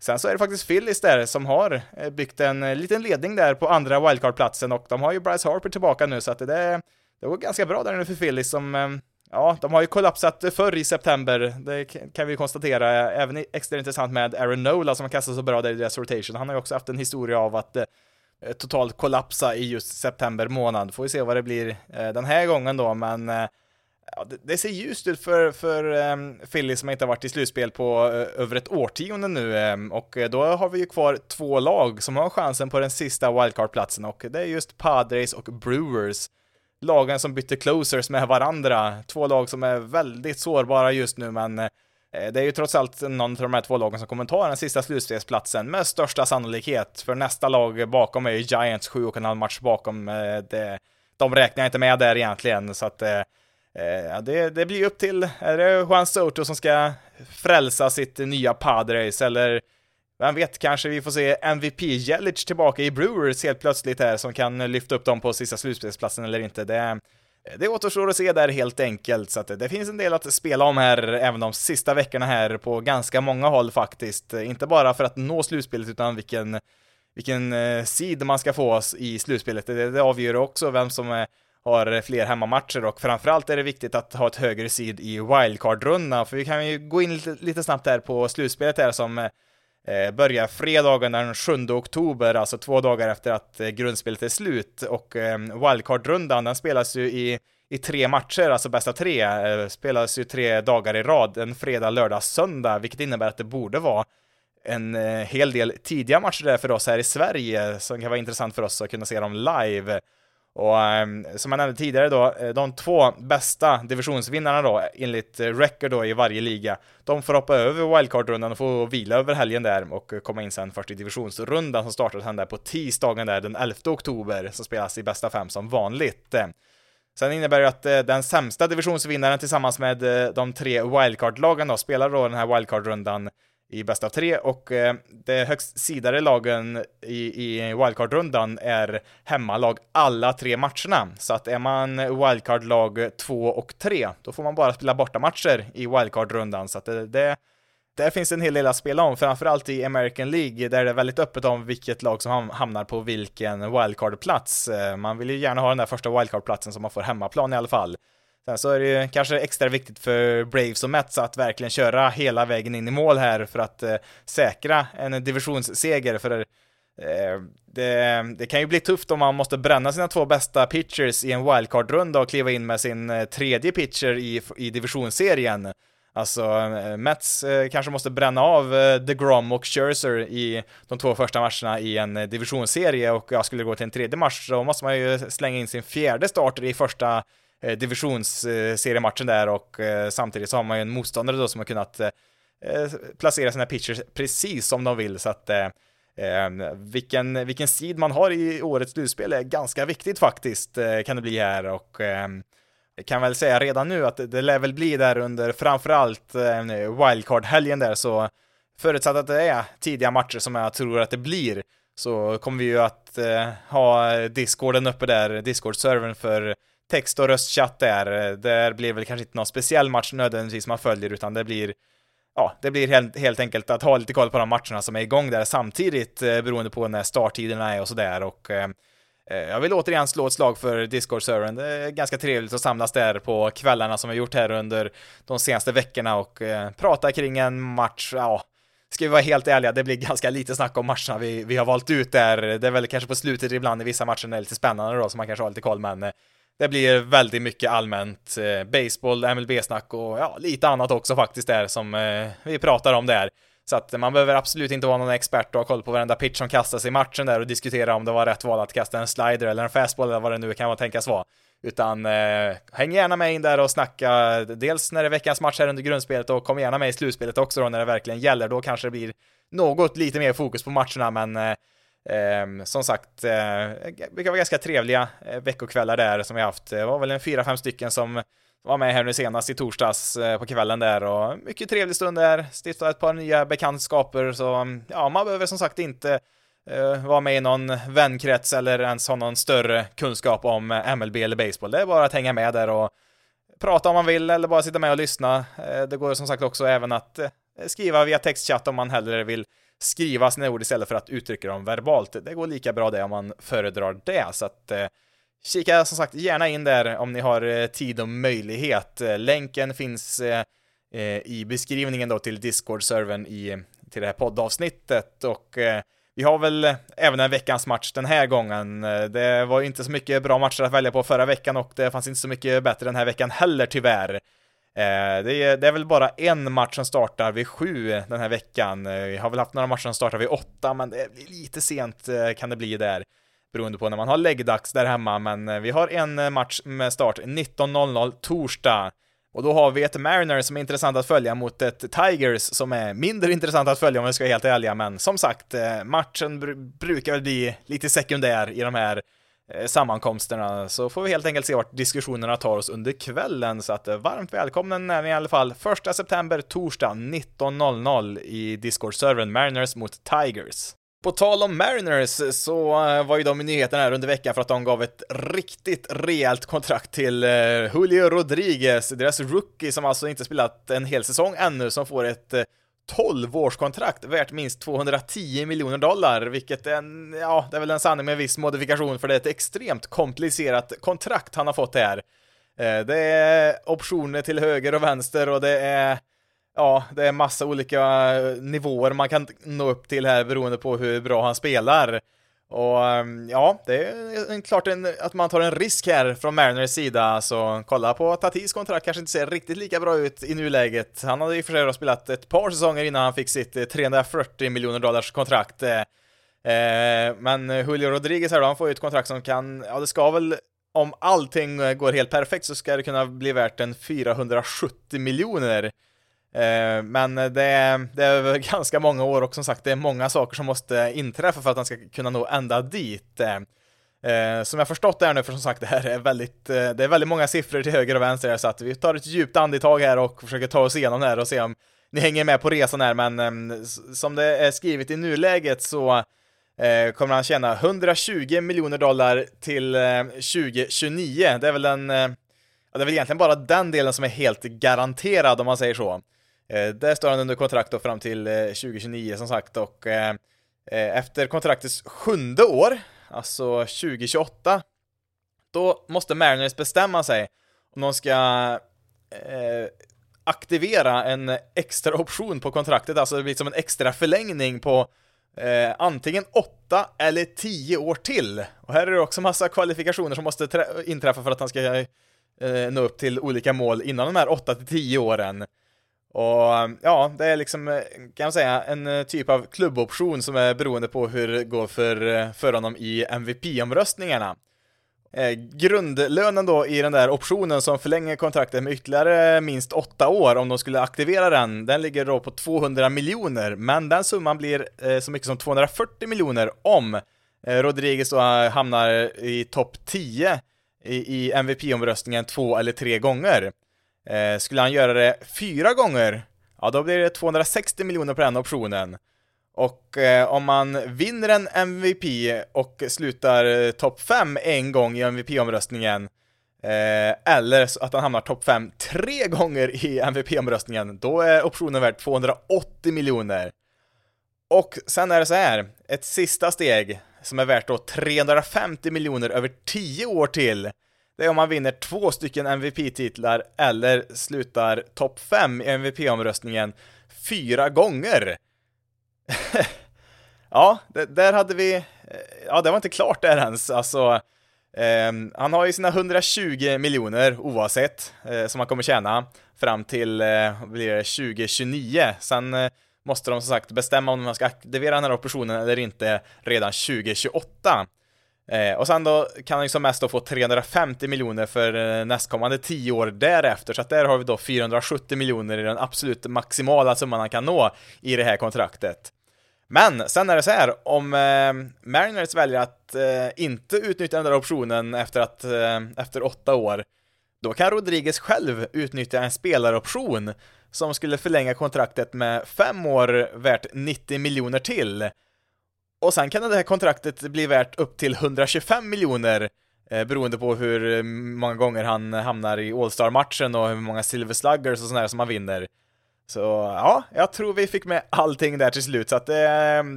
Sen så är det faktiskt Phillies där som har byggt en liten ledning där på andra wildcard-platsen och de har ju Bryce Harper tillbaka nu så att det, det går ganska bra där nu för Phillies som Ja, de har ju kollapsat förr i september, det kan vi konstatera. Även extra intressant med Aaron Nola som har kastat så bra där i deras rotation. Han har ju också haft en historia av att eh, totalt kollapsa i just september månad. Får vi se vad det blir eh, den här gången då, men eh, ja, det, det, ser ljust ut för, för um, Philly som inte har varit i slutspel på uh, över ett årtionde nu um, och eh, då har vi ju kvar två lag som har chansen på den sista wildcard-platsen och det är just Padres och Brewers lagen som bytte closers med varandra. Två lag som är väldigt sårbara just nu, men eh, det är ju trots allt någon av de här två lagen som kommer ta den sista slutspelsplatsen med största sannolikhet, för nästa lag bakom är ju Giants, sju och en halv match bakom. Eh, det, de räknar jag inte med där egentligen, så att eh, eh det, det blir upp till, är det Juan Soto som ska frälsa sitt nya Padres, eller vem vet, kanske vi får se MVP Jelic tillbaka i Brewers helt plötsligt här, som kan lyfta upp dem på sista slutspelsplatsen eller inte. Det, det återstår att se där helt enkelt, så att det finns en del att spela om här även de sista veckorna här på ganska många håll faktiskt. Inte bara för att nå slutspelet utan vilken, vilken eh, sid man ska få i slutspelet. Det, det avgör också vem som är har fler hemmamatcher och framförallt är det viktigt att ha ett högre sid i wildcard-rundan, för vi kan ju gå in lite, lite snabbt här på slutspelet här som eh, Eh, börjar fredagen den 7 oktober, alltså två dagar efter att eh, grundspelet är slut. Och eh, wildcard-rundan, den spelas ju i, i tre matcher, alltså bästa tre, eh, spelas ju tre dagar i rad, en fredag, lördag, söndag, vilket innebär att det borde vara en eh, hel del tidiga matcher där för oss här i Sverige, som kan vara intressant för oss att kunna se dem live. Och um, som jag nämnde tidigare då, eh, de två bästa divisionsvinnarna då, enligt eh, record då i varje liga, de får hoppa över wildcard-rundan och få vila över helgen där och eh, komma in sen först i divisionsrundan som startar sen där på tisdagen där den 11 oktober, som spelas i bästa fem som vanligt. Sen innebär det att den sämsta divisionsvinnaren tillsammans med de tre wildcard-lagen då spelar då den här wildcard-rundan i bäst av tre och eh, det högst sidade lagen i, i wildcard-rundan är hemmalag alla tre matcherna. Så att är man wildcard-lag två och tre, då får man bara spela bortamatcher i wildcard-rundan. Så att det, det där finns en hel del att spela om, framförallt i American League, där det är väldigt öppet om vilket lag som hamnar på vilken wildcard-plats. Eh, man vill ju gärna ha den där första wildcard-platsen som man får hemmaplan i alla fall. Sen så är det ju kanske extra viktigt för Braves och Mets att verkligen köra hela vägen in i mål här för att eh, säkra en divisionsseger, för eh, det, det, kan ju bli tufft om man måste bränna sina två bästa pitchers i en wildcard-runda och kliva in med sin eh, tredje pitcher i, i divisionsserien. Alltså, eh, Mets eh, kanske måste bränna av eh, DeGrom och Scherzer i de två första matcherna i en eh, divisionsserie och jag skulle gå till en tredje match så måste man ju slänga in sin fjärde starter i första Eh, divisionsseriematchen där och eh, samtidigt så har man ju en motståndare då som har kunnat eh, placera sina pitchers precis som de vill. Så att vilken, vilken seed man har i årets slutspel är ganska viktigt faktiskt kan det bli här. Och jag kan väl säga redan nu att det lär väl bli där under framförallt eh, wildcard-helgen där, så förutsatt att det är tidiga matcher som jag tror att det blir, så kommer vi ju att eh, ha discorden uppe där, discord-servern för text och röstchatt där. Eh, där blir väl kanske inte någon speciell match nödvändigtvis man följer, utan det blir Ja, det blir helt, helt enkelt att ha lite koll på de matcherna som är igång där samtidigt eh, beroende på när starttiderna är och sådär och eh, eh jag vill återigen slå ett slag för Discord-servern. Det är ganska trevligt att samlas där på kvällarna som vi gjort här under de senaste veckorna och eh, prata kring en match, ja, ska vi vara helt ärliga, det blir ganska lite snack om matcherna vi, vi har valt ut där. Det är väl kanske på slutet ibland i vissa matcher när det är lite spännande då, som man kanske har lite koll, men eh, det blir väldigt mycket allmänt eh, baseball, MLB-snack och ja, lite annat också faktiskt där som eh, vi pratar om där. Så att man behöver absolut inte vara någon expert och ha koll på varenda pitch som kastas i matchen där och diskutera om det var rätt val att kasta en slider eller en fastball eller vad det nu kan vara tänkas vara. Utan eh, häng gärna med in där och snacka dels när det är veckans match här under grundspelet och kom gärna med i slutspelet också då när det verkligen gäller. Då kanske det blir något lite mer fokus på matcherna men eh, eh, som sagt, eh, det var ganska trevliga eh, veckokvällar där som vi haft. Det var väl en fyra, fem stycken som var med här nu senast i torsdags eh, på kvällen där och mycket trevlig stund där, stifta ett par nya bekantskaper så ja, man behöver som sagt inte uh, vara med i någon vänkrets eller ens ha någon större kunskap om eh, MLB eller baseball. Det är bara att hänga med där och prata om man vill eller bara sitta med och lyssna. Eh, det går som sagt också även att skriva via textchatt om man hellre vill skriva sina ord istället för att uttrycka dem verbalt. Det går lika bra det om man föredrar det, så att eh, Kika som sagt gärna in där om ni har eh, tid och möjlighet. Eh, länken finns eh, i beskrivningen då till Discord-servern i, till det här poddavsnittet och vi har väl även en veckans match den här gången. Det var ju inte så mycket bra matcher att välja på förra veckan och det fanns inte så mycket bättre den här veckan heller tyvärr. Eh, det är, det är väl bara en match som startar vid sju den här veckan. Eh, vi har väl haft några matcher som startar vid åtta, men det blir lite sent eh, kan det bli där beroende på när man har läggdags där hemma, men vi har en match med start 19.00 torsdag. Och då har vi ett Mariners som är intressant att följa mot ett Tigers som är mindre intressant att följa om vi ska vara helt ärliga, men som sagt, matchen br brukar väl bli lite sekundär i de här Eh, sammankomsterna, så får vi helt enkelt se vart diskussionerna tar oss under kvällen, så att eh, varmt välkommen är ni i alla fall 1 september, torsdag 19.00 i Discord-servern Mariners mot Tigers. På tal om Mariners så eh, var ju de i nyheterna här under veckan för att de gav ett riktigt rejält kontrakt till Julio Rodriguez, deras rookie som alltså inte spelat en hel säsong ännu, som får ett 12-årskontrakt värt minst 210 miljoner dollar, vilket är en, ja, det är väl en sanning med viss modifikation för det är ett extremt komplicerat kontrakt han har fått här. Eh, det är optioner till höger och vänster och det är ja, det är massa olika eh, nivåer man kan nå upp till här beroende på hur bra han spelar. Och ehm, ja, det är klart en, att man tar en risk här från Mariners sida, så kolla på Tatis kontrakt kanske inte ser riktigt lika bra ut i nuläget. Han hade i och för sig spelat ett par säsonger innan han fick sitt eh, 340 miljoner dollars kontrakt. Eh, eh, men Julio Rodriguez här då, han får ju ett kontrakt som kan, ja det ska väl om allting går helt perfekt så ska det kunna bli värt en 470 miljoner. Eh, men det är, det är <laughs> ganska många år och som sagt det är många saker som måste inträffa för att han ska kunna nå ända dit. Eh, eh, som jag förstått det här nu, för som sagt det här är väldigt, det är väldigt många siffror till höger och vänster här, så att vi tar ett djupt andetag här och försöker ta oss igenom det här och se om ni hänger med på resan här, men som det är skrivet i nuläget så kommer han tjäna 120 miljoner dollar till 2029. Det är väl den, ja, det är väl egentligen bara den delen som är helt garanterad om man säger så. Eh, där står han under kontrakt då fram till eh, 2029 som sagt och eh, efter kontraktets sjunde år, alltså 2028, då måste Mariners bestämma sig om de ska eh, aktivera en extra option på kontraktet, alltså det blir som en extra förlängning på eh, antingen 8 eller 10 år till. Och här är det också massa kvalifikationer som måste inträffa för att han ska eh, nå upp till olika mål innan de här 8 till 10 åren. Och eh, ja, det är liksom, eh, kan man säga, en eh, typ av klubboption som är beroende på hur det går för, för honom i MVP-omröstningarna. Eh, grundlönen då i den där optionen som förlänger kontraktet med ytterligare minst åtta år om de skulle aktivera den, den ligger då på 200 miljoner, men den summan blir eh, så mycket som 240 miljoner om eh, Rodriguez då hamnar i topp 10 i, i MVP-omröstningen två eller tre gånger. Eh, skulle han göra det fyra gånger, ja då blir det 260 miljoner på den optionen. Och eh, om man vinner en MVP och slutar eh, topp 5 en gång i MVP-omröstningen, eh, eller att han hamnar topp 5 tre gånger i MVP-omröstningen, då är optionen värd 280 miljoner. Och sen är det så här, ett sista steg som är värt då 350 miljoner över 10 år till. Det är om man vinner två stycken MVP-titlar eller slutar topp 5 i MVP-omröstningen fyra gånger. <laughs> ja, det, där hade vi, eh, ja det var inte klart där ens, alltså eh, han har ju sina 120 miljoner oavsett eh, som han kommer tjäna fram till eh, blir det 2029. Sen eh, måste de som sagt bestämma om man ska aktivera den här operationen eller inte redan 2028. Eh, och sen då kan han ju som mest då få 350 miljoner för eh, nästkommande 10 år därefter, så att där har vi då 470 miljoner i den absolut maximala summan han kan nå i det här kontraktet. Men sen är det så här, om eh, Mariners väljer att eh, inte utnyttja den där optionen efter, att, eh, efter åtta år, då kan Rodriguez själv utnyttja en spelaroption som skulle förlänga kontraktet med fem år värt 90 miljoner till. Och sen kan det här kontraktet bli värt upp till 125 miljoner eh, beroende på hur eh, många gånger han hamnar i All-Star-matchen och hur många Silver Sluggers och sådär som han vinner. Så ja, jag tror vi fick med allting där till slut, så att det,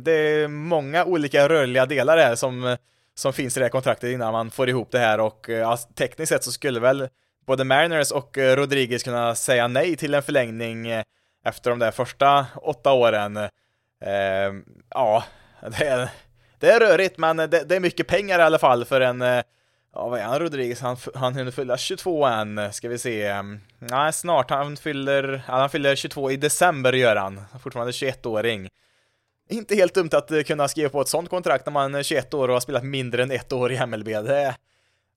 det är många olika rörliga delar här som, som finns i det här kontraktet innan man får ihop det här och ja, tekniskt sett så skulle väl både Mariners och Rodriguez kunna säga nej till en förlängning efter de där första åtta åren. Eh, ja, <laughs> det är, det är rörigt, men det, det, är mycket pengar i alla fall för en eh, Ja, vad är han Rodriguez? Han, han hinner fylla 22 än, ska vi se. Mm, nej, snart. Han fyller, han fyller 22 i december gör han. Fortfarande 21-åring. Inte helt dumt att eh, kunna skriva på ett sånt kontrakt när man är 21 år och har spelat mindre än ett år i MLB. Det,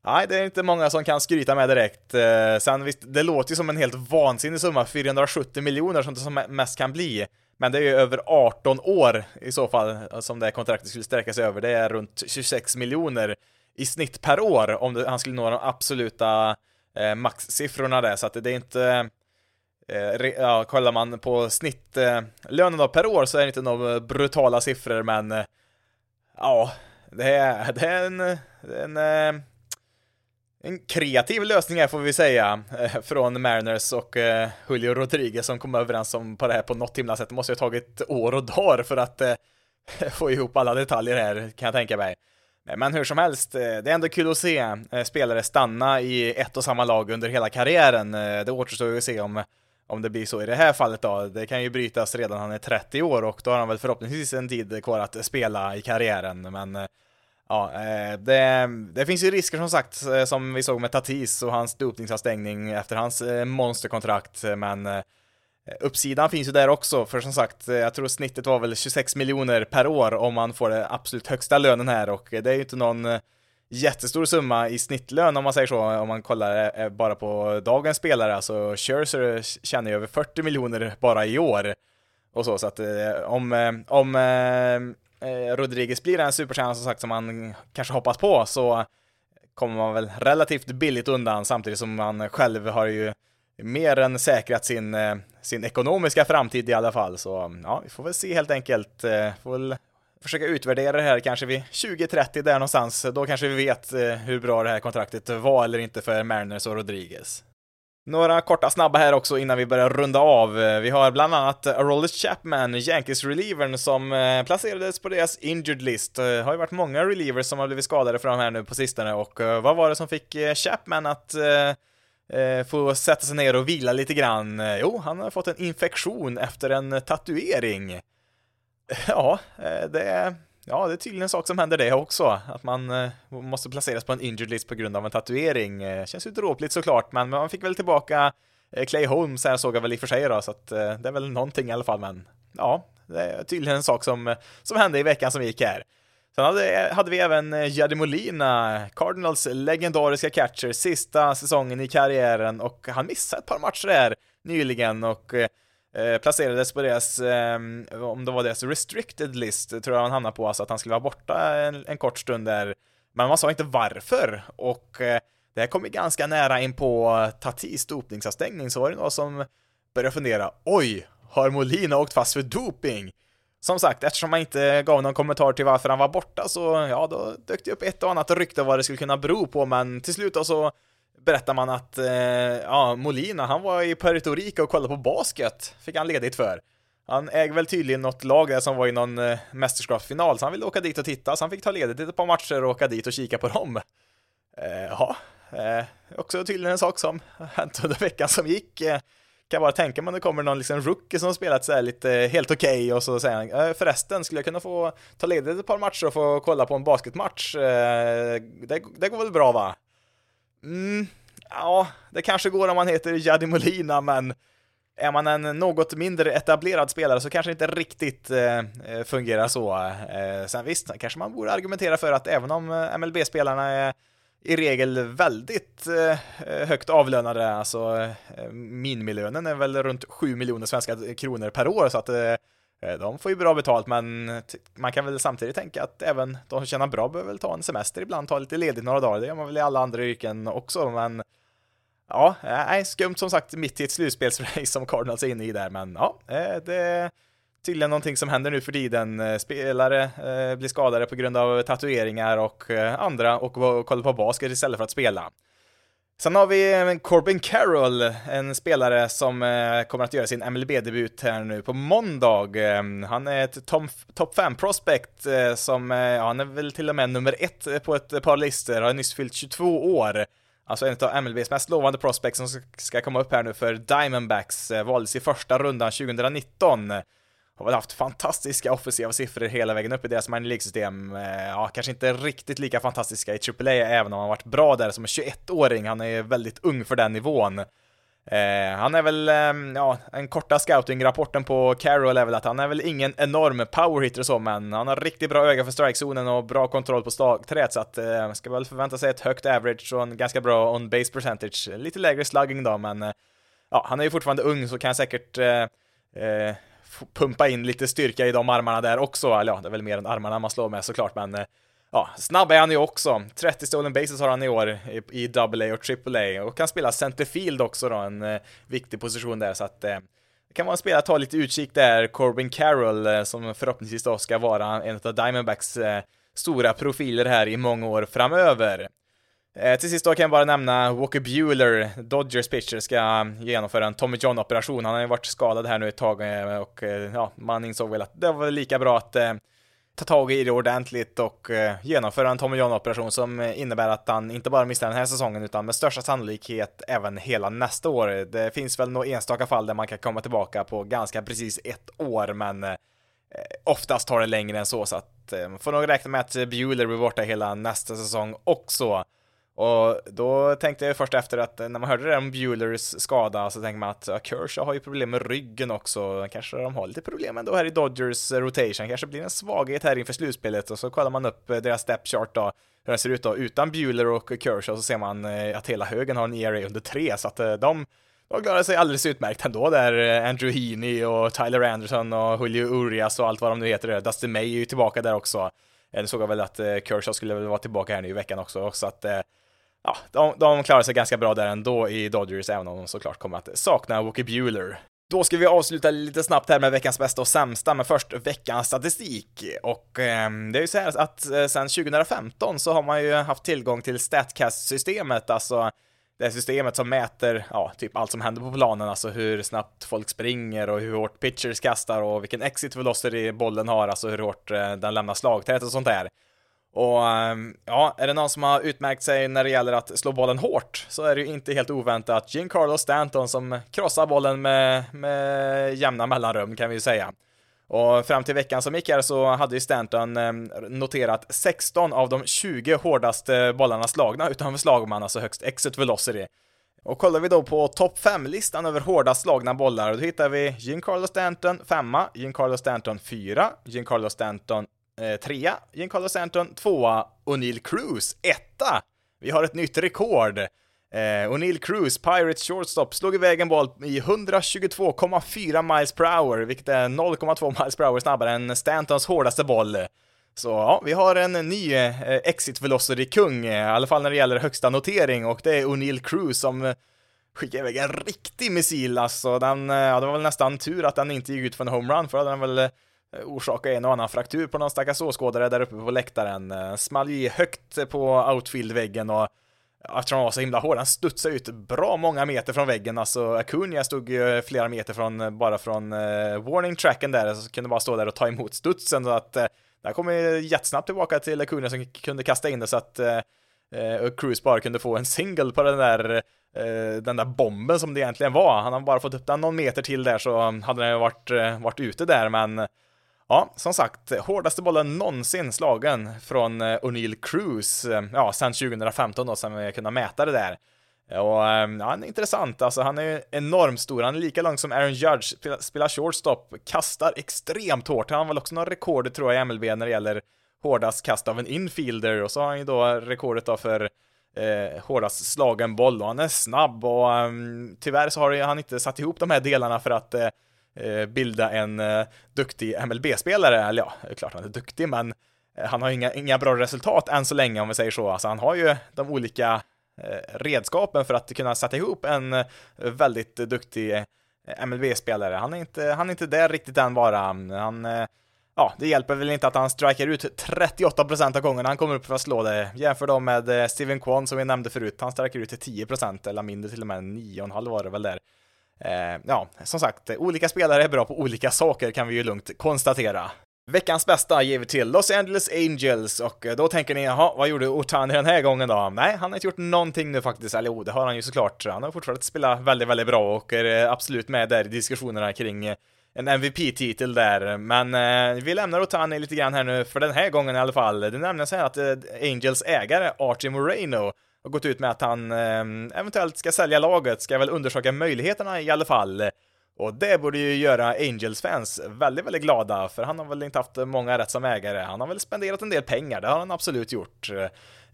nej, det är inte många som kan skryta med direkt. Eh, sen visst, det låter ju som en helt vansinnig summa, 470 miljoner som det som mest kan bli. Men det är ju över 18 år i så fall som det kontraktet skulle sträcka sig över. Det är runt 26 miljoner i snitt per år om det, han skulle nå de absoluta eh, maxsiffrorna där, så att det, är inte eh, ja, kollar man på snittlönen eh, per år så är det inte några brutala siffror, men eh, ja, det är, det är en, en, eh, en kreativ lösning här får vi säga, eh, från Mariners och eh, Julio Rodriguez som kom överens om på det här på något himla sätt. Det måste ju ha tagit år och dagar för att eh, <laughs> få ihop alla detaljer här, kan jag tänka mig. Men hur som helst, det är ändå kul att se spelare stanna i ett och samma lag under hela karriären. Det återstår ju att se om, om det blir så i det här fallet då. Det kan ju brytas redan han är 30 år och då har han väl förhoppningsvis en tid kvar att spela i karriären. Men ja, eh, det, det finns ju risker som sagt, eh, som vi såg med Tatis och hans dopningsavstängning efter hans eh, monsterkontrakt. Men uppsidan finns ju där också, för som sagt, jag tror snittet var väl 26 miljoner per år om man får den absolut högsta lönen här och det är ju inte någon jättestor summa i snittlön om man säger så, om man kollar bara på dagens spelare, alltså Scherzer tjänar ju över 40 miljoner bara i år och så, så att om, om eh, Rodriguez blir en superstjärna som sagt som man kanske hoppas på så kommer man väl relativt billigt undan samtidigt som man själv har ju mer än säkrat sin, eh, sin ekonomiska framtid i alla fall. Så ja, vi får väl se helt enkelt. Eh, får väl försöka utvärdera det här kanske vid 2030 där någonstans. Då kanske vi vet eh, hur bra det här kontraktet var eller inte för Mariners och Rodriguez. Några korta snabba här också innan vi börjar runda av. Vi har bland annat Rollis Chapman, Yankees-relievern, som eh, placerades på deras injured list. Det har ju varit många relievers som har blivit skadade för de här nu på sistone och eh, vad var det som fick Chapman att få sätta sig ner och vila lite grann? Jo, han har fått en infektion efter en tatuering. <laughs> Ja, det Ja, det är tydligen en sak som händer det också, att man eh, måste placeras på en injured list på grund av en tatuering. Eh, känns ju dråpligt såklart, men man fick väl tillbaka eh, Clay Holmes här såg jag väl i och för sig då, så att eh, det är väl någonting i alla fall, men ja, det är tydligen en sak som, som hände i veckan som gick här. Sen hade, hade vi även eh, Jaddy Molina, Cardinals legendariska catcher, sista säsongen i karriären och han missade ett par matcher där nyligen och eh, Eh, placerades på deras, eh, om det var deras restricted list, tror jag han hamnade på, alltså att han skulle vara borta en, en kort stund där. Men man sa inte varför, och eh, det här kom ju ganska nära in på Tatis dopningsavstängning, så var det någon som började fundera, oj, har Molina åkt fast för doping? Som sagt, eftersom man inte gav någon kommentar till varför han var borta så, ja, då dök det upp ett och annat rykte vad det skulle kunna bero på, men till slut då så berättar man att eh, ja, Molina, han var i Puerto Rico och kollade på basket, fick han ledigt för. Han äger väl tydligen något lag där som var i någon eh, mästerskapsfinal, så han ville åka dit och titta, så han fick ta ledigt ett par matcher och åka dit och kika på dem. Eh, ja, eh, också tydligen en sak som hänt under veckan som gick. Eh, kan bara tänka mig om det kommer någon liksom rookie som spelat så här lite helt okej okay, och så säger han eh, förresten skulle jag kunna få ta ledigt ett par matcher och få kolla på en basketmatch? Eh, det, det går väl bra va? Mm, ja, det kanske går om man heter Jadi Molina, men är man en något mindre etablerad spelare så kanske det inte riktigt eh, eh, fungerar så. Eh, sen visst, kanske man borde argumentera för att även om eh, MLB-spelarna är i regel väldigt eh, högt avlönade, alltså eh, minimilönen är väl runt 7 miljoner svenska kronor per år, så att Eh, Eh, de får ju bra betalt, men man kan väl samtidigt tänka att även de som tjänar bra behöver väl ta en semester ibland, ta lite ledigt några dagar. Det gör man väl i alla andra yrken också, men ja, eh, nej, skumt som sagt mitt i ett slutspelsrace som Cardinals är inne i där, men ja, eh, det är tydligen någonting som händer nu för tiden. Spelare blir skadade på grund av tatueringar och andra och kollar på basket istället för att spela. Sen har vi Corbin Carroll, en spelare som eh, kommer att göra sin MLB-debut här nu på måndag. Ehm, han är ett top 5 prospect eh, som, eh, ja, han är väl till och med nummer ett på ett par listor, har nyss fyllt 22 år. Alltså en av MLBs mest lovande prospects som ska komma upp här nu för Diamondbacks, valdes i första rundan 2019 har väl haft fantastiska offensiva siffror hela vägen upp i deras minor League-system. Eh, ja, kanske inte riktigt lika fantastiska i AAA, även om han varit bra där som 21-åring. Han är väldigt ung för den nivån. Eh, han är väl, eh, ja, den korta scouting-rapporten på Carroll är väl att han är väl ingen enorm powerhitter och så, men han har riktigt bra öga för strikezonen och bra kontroll på slagträet, så att eh, ska väl förvänta sig ett högt average och en ganska bra on-base percentage. Lite lägre slugging då, men eh, ja, han är ju fortfarande ung så kan säkert eh, eh pumpa in lite styrka i de armarna där också, eller ja, det är väl mer än armarna man slår med såklart, men eh, ja, snabb är han ju också. 30 stolen bases har han i år i, AA och AAA och kan spela centerfield också då, en eh, viktig position där, så att eh, det kan vara en spelare att ta lite utkik där, Corbin Carroll, eh, som förhoppningsvis då ska vara en av Diamondbacks eh, stora profiler här i många år framöver. Eh, till sist då kan jag bara nämna Walker Bueller, Dodgers pitcher, ska genomföra en Tommy John-operation. Han har ju varit skadad här nu ett tag eh, och eh, ja, man insåg väl att det var lika bra att eh, ta tag i det ordentligt och eh, genomföra en Tommy John-operation som innebär att han inte bara missar den här säsongen utan med största sannolikhet även hela nästa år. Det finns väl några enstaka fall där man kan komma tillbaka på ganska precis ett år, men eh, oftast tar det längre än så, så att man får nog räkna med att Bueller blir borta hela nästa säsong också. Och då tänkte jag först efter att när man hörde det om Buellers skada så tänkte man att ja, Kershaw har ju problem med ryggen också, kanske de har lite problem ändå här i Dodgers eh, rotation, kanske blir en svaghet här inför slutspelet. Och så kollar man upp eh, deras step chart då, hur den ser ut då utan Bueller och Kershaw så ser man eh, att hela högen har en ERA under tre. Så att de de klarar sig alldeles utmärkt ändå där, Andrew Heaney och Tyler Anderson och Julio Urias och allt vad de nu heter, Dustin May är ju tillbaka där också. Nu såg jag väl att Kershaw skulle väl vara tillbaka här nu i veckan också, så att ja, de, de klarar sig ganska bra där ändå i Dodgers, även om de såklart kommer att sakna Wookie Bueller. Då ska vi avsluta lite snabbt här med veckans bästa och sämsta, men först veckans statistik. Och eh, det är ju så här att eh, sedan 2015 så har man ju haft tillgång till Statcast-systemet, alltså det här systemet som mäter, ja, typ allt som händer på planen, alltså hur snabbt folk springer och hur hårt pitchers kastar och vilken exit velocity bollen har, alltså hur hårt eh, den lämnar slagtät och sånt där. Och ehm, ja, är det någon som har utmärkt sig när det gäller att slå bollen hårt så är det ju inte helt oväntat Giancarlo Stanton som krossar bollen med, med jämna mellanrum kan vi ju säga. Och fram till veckan som gick här så hade ju Stanton ehm, noterat 16 av de 20 hårdaste bollarna slagna utanför slagman, alltså högst exit velocity. Och kollar vi då på topp 5-listan över hårdast slagna bollar, då hittar vi Giancarlo Stanton 5, Giancarlo Stanton 4, Giancarlo Stanton eh, trea, Giancarlo Stanton tvåa O'Neill Cruz etta. Vi har ett nytt rekord. Eh, O'Neill Cruz, Pirates shortstop, slog iväg en boll i 122,4 miles per hour, vilket är 0,2 miles per hour snabbare än Stantons hårdaste boll. Så ja, vi har en ny eh, exit velocity-kung, i alla fall när det gäller högsta notering, och det är O'Neill Cruz som skickade iväg en riktig missil alltså. Den, eh, ja, det var väl nästan tur att den inte gick ut för en homerun, för då hade den väl Eh, Eh, orsaka en och annan fraktur på någon stackars åskådare där uppe på läktaren. Eh, small ju högt på outfield-väggen och eftersom han var så himla hård, han studsade ut bra många meter från väggen, alltså Acuna stod ju flera meter från, bara från uh, warning tracken där, så kunde bara stå där och ta emot studsen, så att uh, där kom ju jättesnabbt tillbaka till Acuna som kunde kasta in det så att uh, Cruz bara kunde få en single på den där den där bomben som det egentligen var. Han har bara fått upp den någon meter till där så hade den varit, varit ute där, men Ja, som sagt, hårdaste bollen någonsin slagen från eh, O'Neill Cruz, eh, ja, sen 2015 då, sen vi kunde mäta det där. Och eh, ja, han är intressant, alltså han är ju enormt stor, han är lika lång som Aaron Judge, spelar shortstop, kastar extremt hårt, han har väl också några rekord tror jag i MLB när det gäller hårdast kast av en infielder, och så har han ju då rekordet då för eh, hårdast slagen boll, och han är snabb, och um, tyvärr så har han inte satt ihop de här delarna för att Eh, Eh, bilda en eh, duktig MLB-spelare, eller ja, det är klart han är duktig, men eh, han har inga, inga bra resultat än så länge om vi säger så. Alltså han har ju de olika eh, redskapen för att kunna sätta ihop en eh, väldigt duktig MLB-spelare. Han är inte, han är inte där riktigt än bara. Han, ja, det hjälper väl inte att han strikar ut 38% av gångerna han kommer upp för att slå det. Jämför då med Steven Kwan som vi nämnde förut, han strikar ut till 10% eller mindre till och med 9,5 var det väl där. Eh, ja, som sagt, olika spelare är bra på olika saker kan vi ju lugnt konstatera. Veckans bästa ger vi till Los Angeles Angels och eh, då tänker ni, jaha, vad gjorde Otani den här gången då? Nej, han har inte gjort någonting nu faktiskt, eller jo, det har han ju såklart. Han har fortfarande spelat väldigt, väldigt bra och är eh, absolut med där i diskussionerna kring eh, en MVP-titel där, men eh, vi lämnar Otani lite grann här nu för den här gången i alla fall. Det är nämligen så här att eh, Angels ägare, Archie Moreno, har gått ut med att han eh, eventuellt ska sälja laget, ska väl undersöka möjligheterna i alla fall. Och det borde ju göra Angels-fans väldigt, väldigt glada, för han har väl inte haft många rätt som ägare. Han har väl spenderat en del pengar, det har han absolut gjort.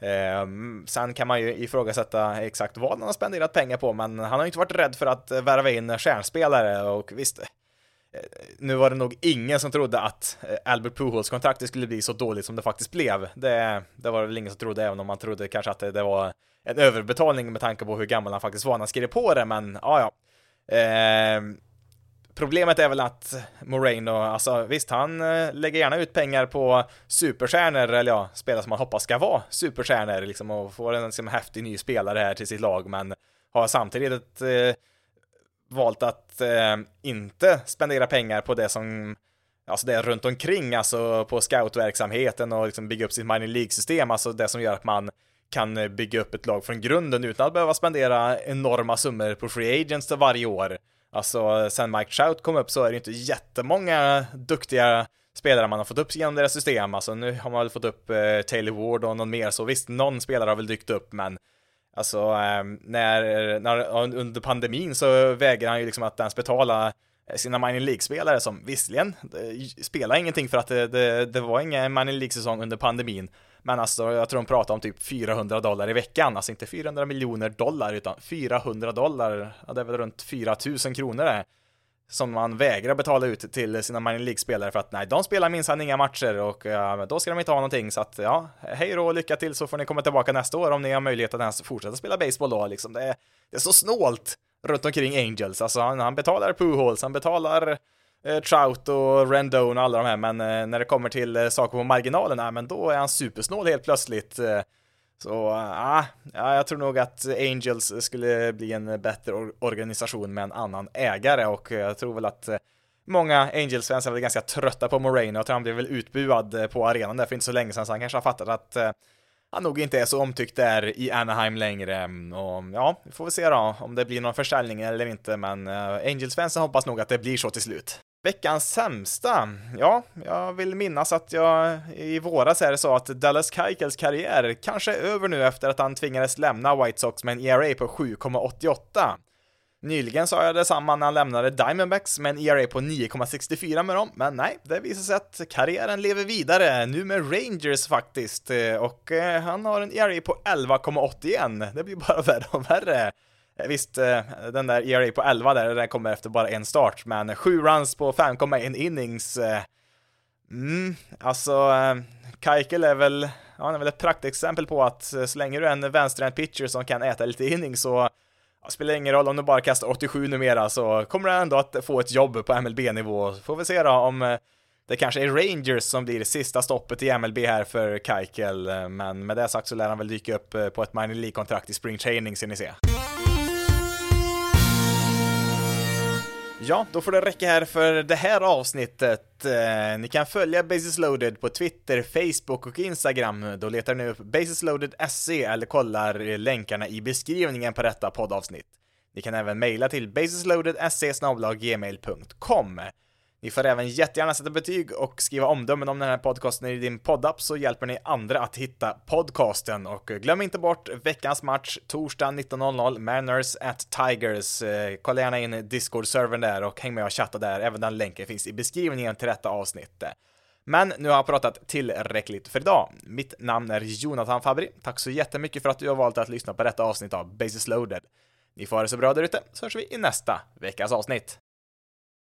Eh, sen kan man ju ifrågasätta exakt vad han har spenderat pengar på, men han har ju inte varit rädd för att värva in stjärnspelare och visst, nu var det nog ingen som trodde att eh, Albert Pujols kontraktet skulle bli så dåligt som det faktiskt blev. Det, det var väl ingen som trodde, även om man trodde kanske att det, det var en överbetalning med tanke på hur gammal han faktiskt var när han skrev på det, men ja, ja. Eh, problemet är väl att Moreno, alltså visst, han eh, lägger gärna ut pengar på superstjärnor, eller ja, spelare som man hoppas ska vara superstjärnor, liksom, och får en liksom, häftig ny spelare här till sitt lag, men har samtidigt ett eh, valt att eh, inte spendera pengar på det som Alltså det runt omkring, alltså på scoutverksamheten och liksom bygga upp sitt mining League-system, alltså det som gör att man kan bygga upp ett lag från grunden utan att behöva spendera enorma summor på free agents varje år. Alltså, sen Mike Trout kom upp så är det inte jättemånga duktiga spelare man har fått upp genom deras system. Alltså nu har man väl fått upp eh, Taylor Ward och någon mer, så visst, någon spelare har väl dykt upp, men Alltså, ehm, när, när, under pandemin så vägrar han ju liksom att ens betala eh, sina Mining League-spelare som visserligen eh, spelar ingenting för att det, det, det var ingen Mining League-säsong under pandemin. Men alltså, jag tror de pratar om typ 400 dollar i veckan, alltså inte 400 miljoner dollar utan 400 dollar, ja, det är väl runt 4000 kronor det som man vägrar betala ut till sina minor League-spelare för att nej, de spelar minsann inga matcher och uh, då ska de inte ha någonting så att ja, hej då och lycka till så får ni komma tillbaka nästa år om ni har möjlighet att ens fortsätta spela baseball då liksom. Det är, det är så snålt runt omkring Angels, alltså han, han betalar Pujols, han betalar eh, Trout och Rendon och alla de här, men eh, när det kommer till eh, saker på marginalen, nej, men då är han supersnål helt plötsligt. Eh, så äh, ja, jag tror nog att Angels skulle bli en bättre organisation med en annan ägare och jag tror väl att eh, många Angels-fans är väl ganska trötta på Moreno. Jag tror han blev väl utbuad eh, på arenan där för inte så länge sedan, så han kanske har fattat att eh, han nog inte är så omtyckt där i Anaheim längre. Och ja, vi får väl se då om det blir någon försäljning eller inte, men Angels-fansen hoppas nog att det blir så till slut. Veckans sämsta? Ja, jag vill minnas att jag i våras här sa att Dallas Keikels karriär kanske är över nu efter att han tvingades lämna White Sox med en ERA på 7,88. Nyligen sa jag detsamma när han lämnade Diamondbacks med en ERA på 9,64 med dem, men nej, det visar sig att karriären lever vidare, nu med Rangers faktiskt, och eh, han har en ERA på 11,81. Det blir bara <laughs> värre och värre. Eh, visst, eh, den där ERA på 11 där, den kommer efter bara en start, men 7 runs på 5,1 innings. Eh, mm, alltså, Keikel är väl, ja, han är väl ett praktexempel på att så länge du är en vänsterhänt pitcher som kan äta lite innings så ja, spelar ingen roll om du bara kastar 87 numera så kommer du ändå att få ett jobb på MLB-nivå. Får vi se då om det kanske är Rangers som blir det sista stoppet i MLB här för Keikel, men med det sagt så lär han väl dyka upp på ett minor League-kontrakt i spring training, ser ni se. Ja, då får det räcka här för det här avsnittet. Eh, ni kan följa Basis Loaded på Twitter, Facebook och Instagram. Då letar ni upp basisloaded.se eller kollar länkarna i beskrivningen på detta poddavsnitt. Ni kan även mejla till basisloaded.se gmail.com. Ni får även jättegärna sätta betyg och skriva omdömen om den här podcasten i din poddapp så hjälper ni andra att hitta podcasten. Och glöm inte bort veckans match torsdag 19.00 Manners at Tigers. Eh, kolla gärna in Discord-servern där och häng med och chatta där. Även den länken finns i beskrivningen till detta avsnitt. Men nu har jag pratat tillräckligt för idag. Mitt namn är Jonathan Fabri. Tack så jättemycket för att du har valt att lyssna på detta avsnitt av Basis loaded. Ni får ha det så bra där ute, så hörs vi i nästa veckas avsnitt.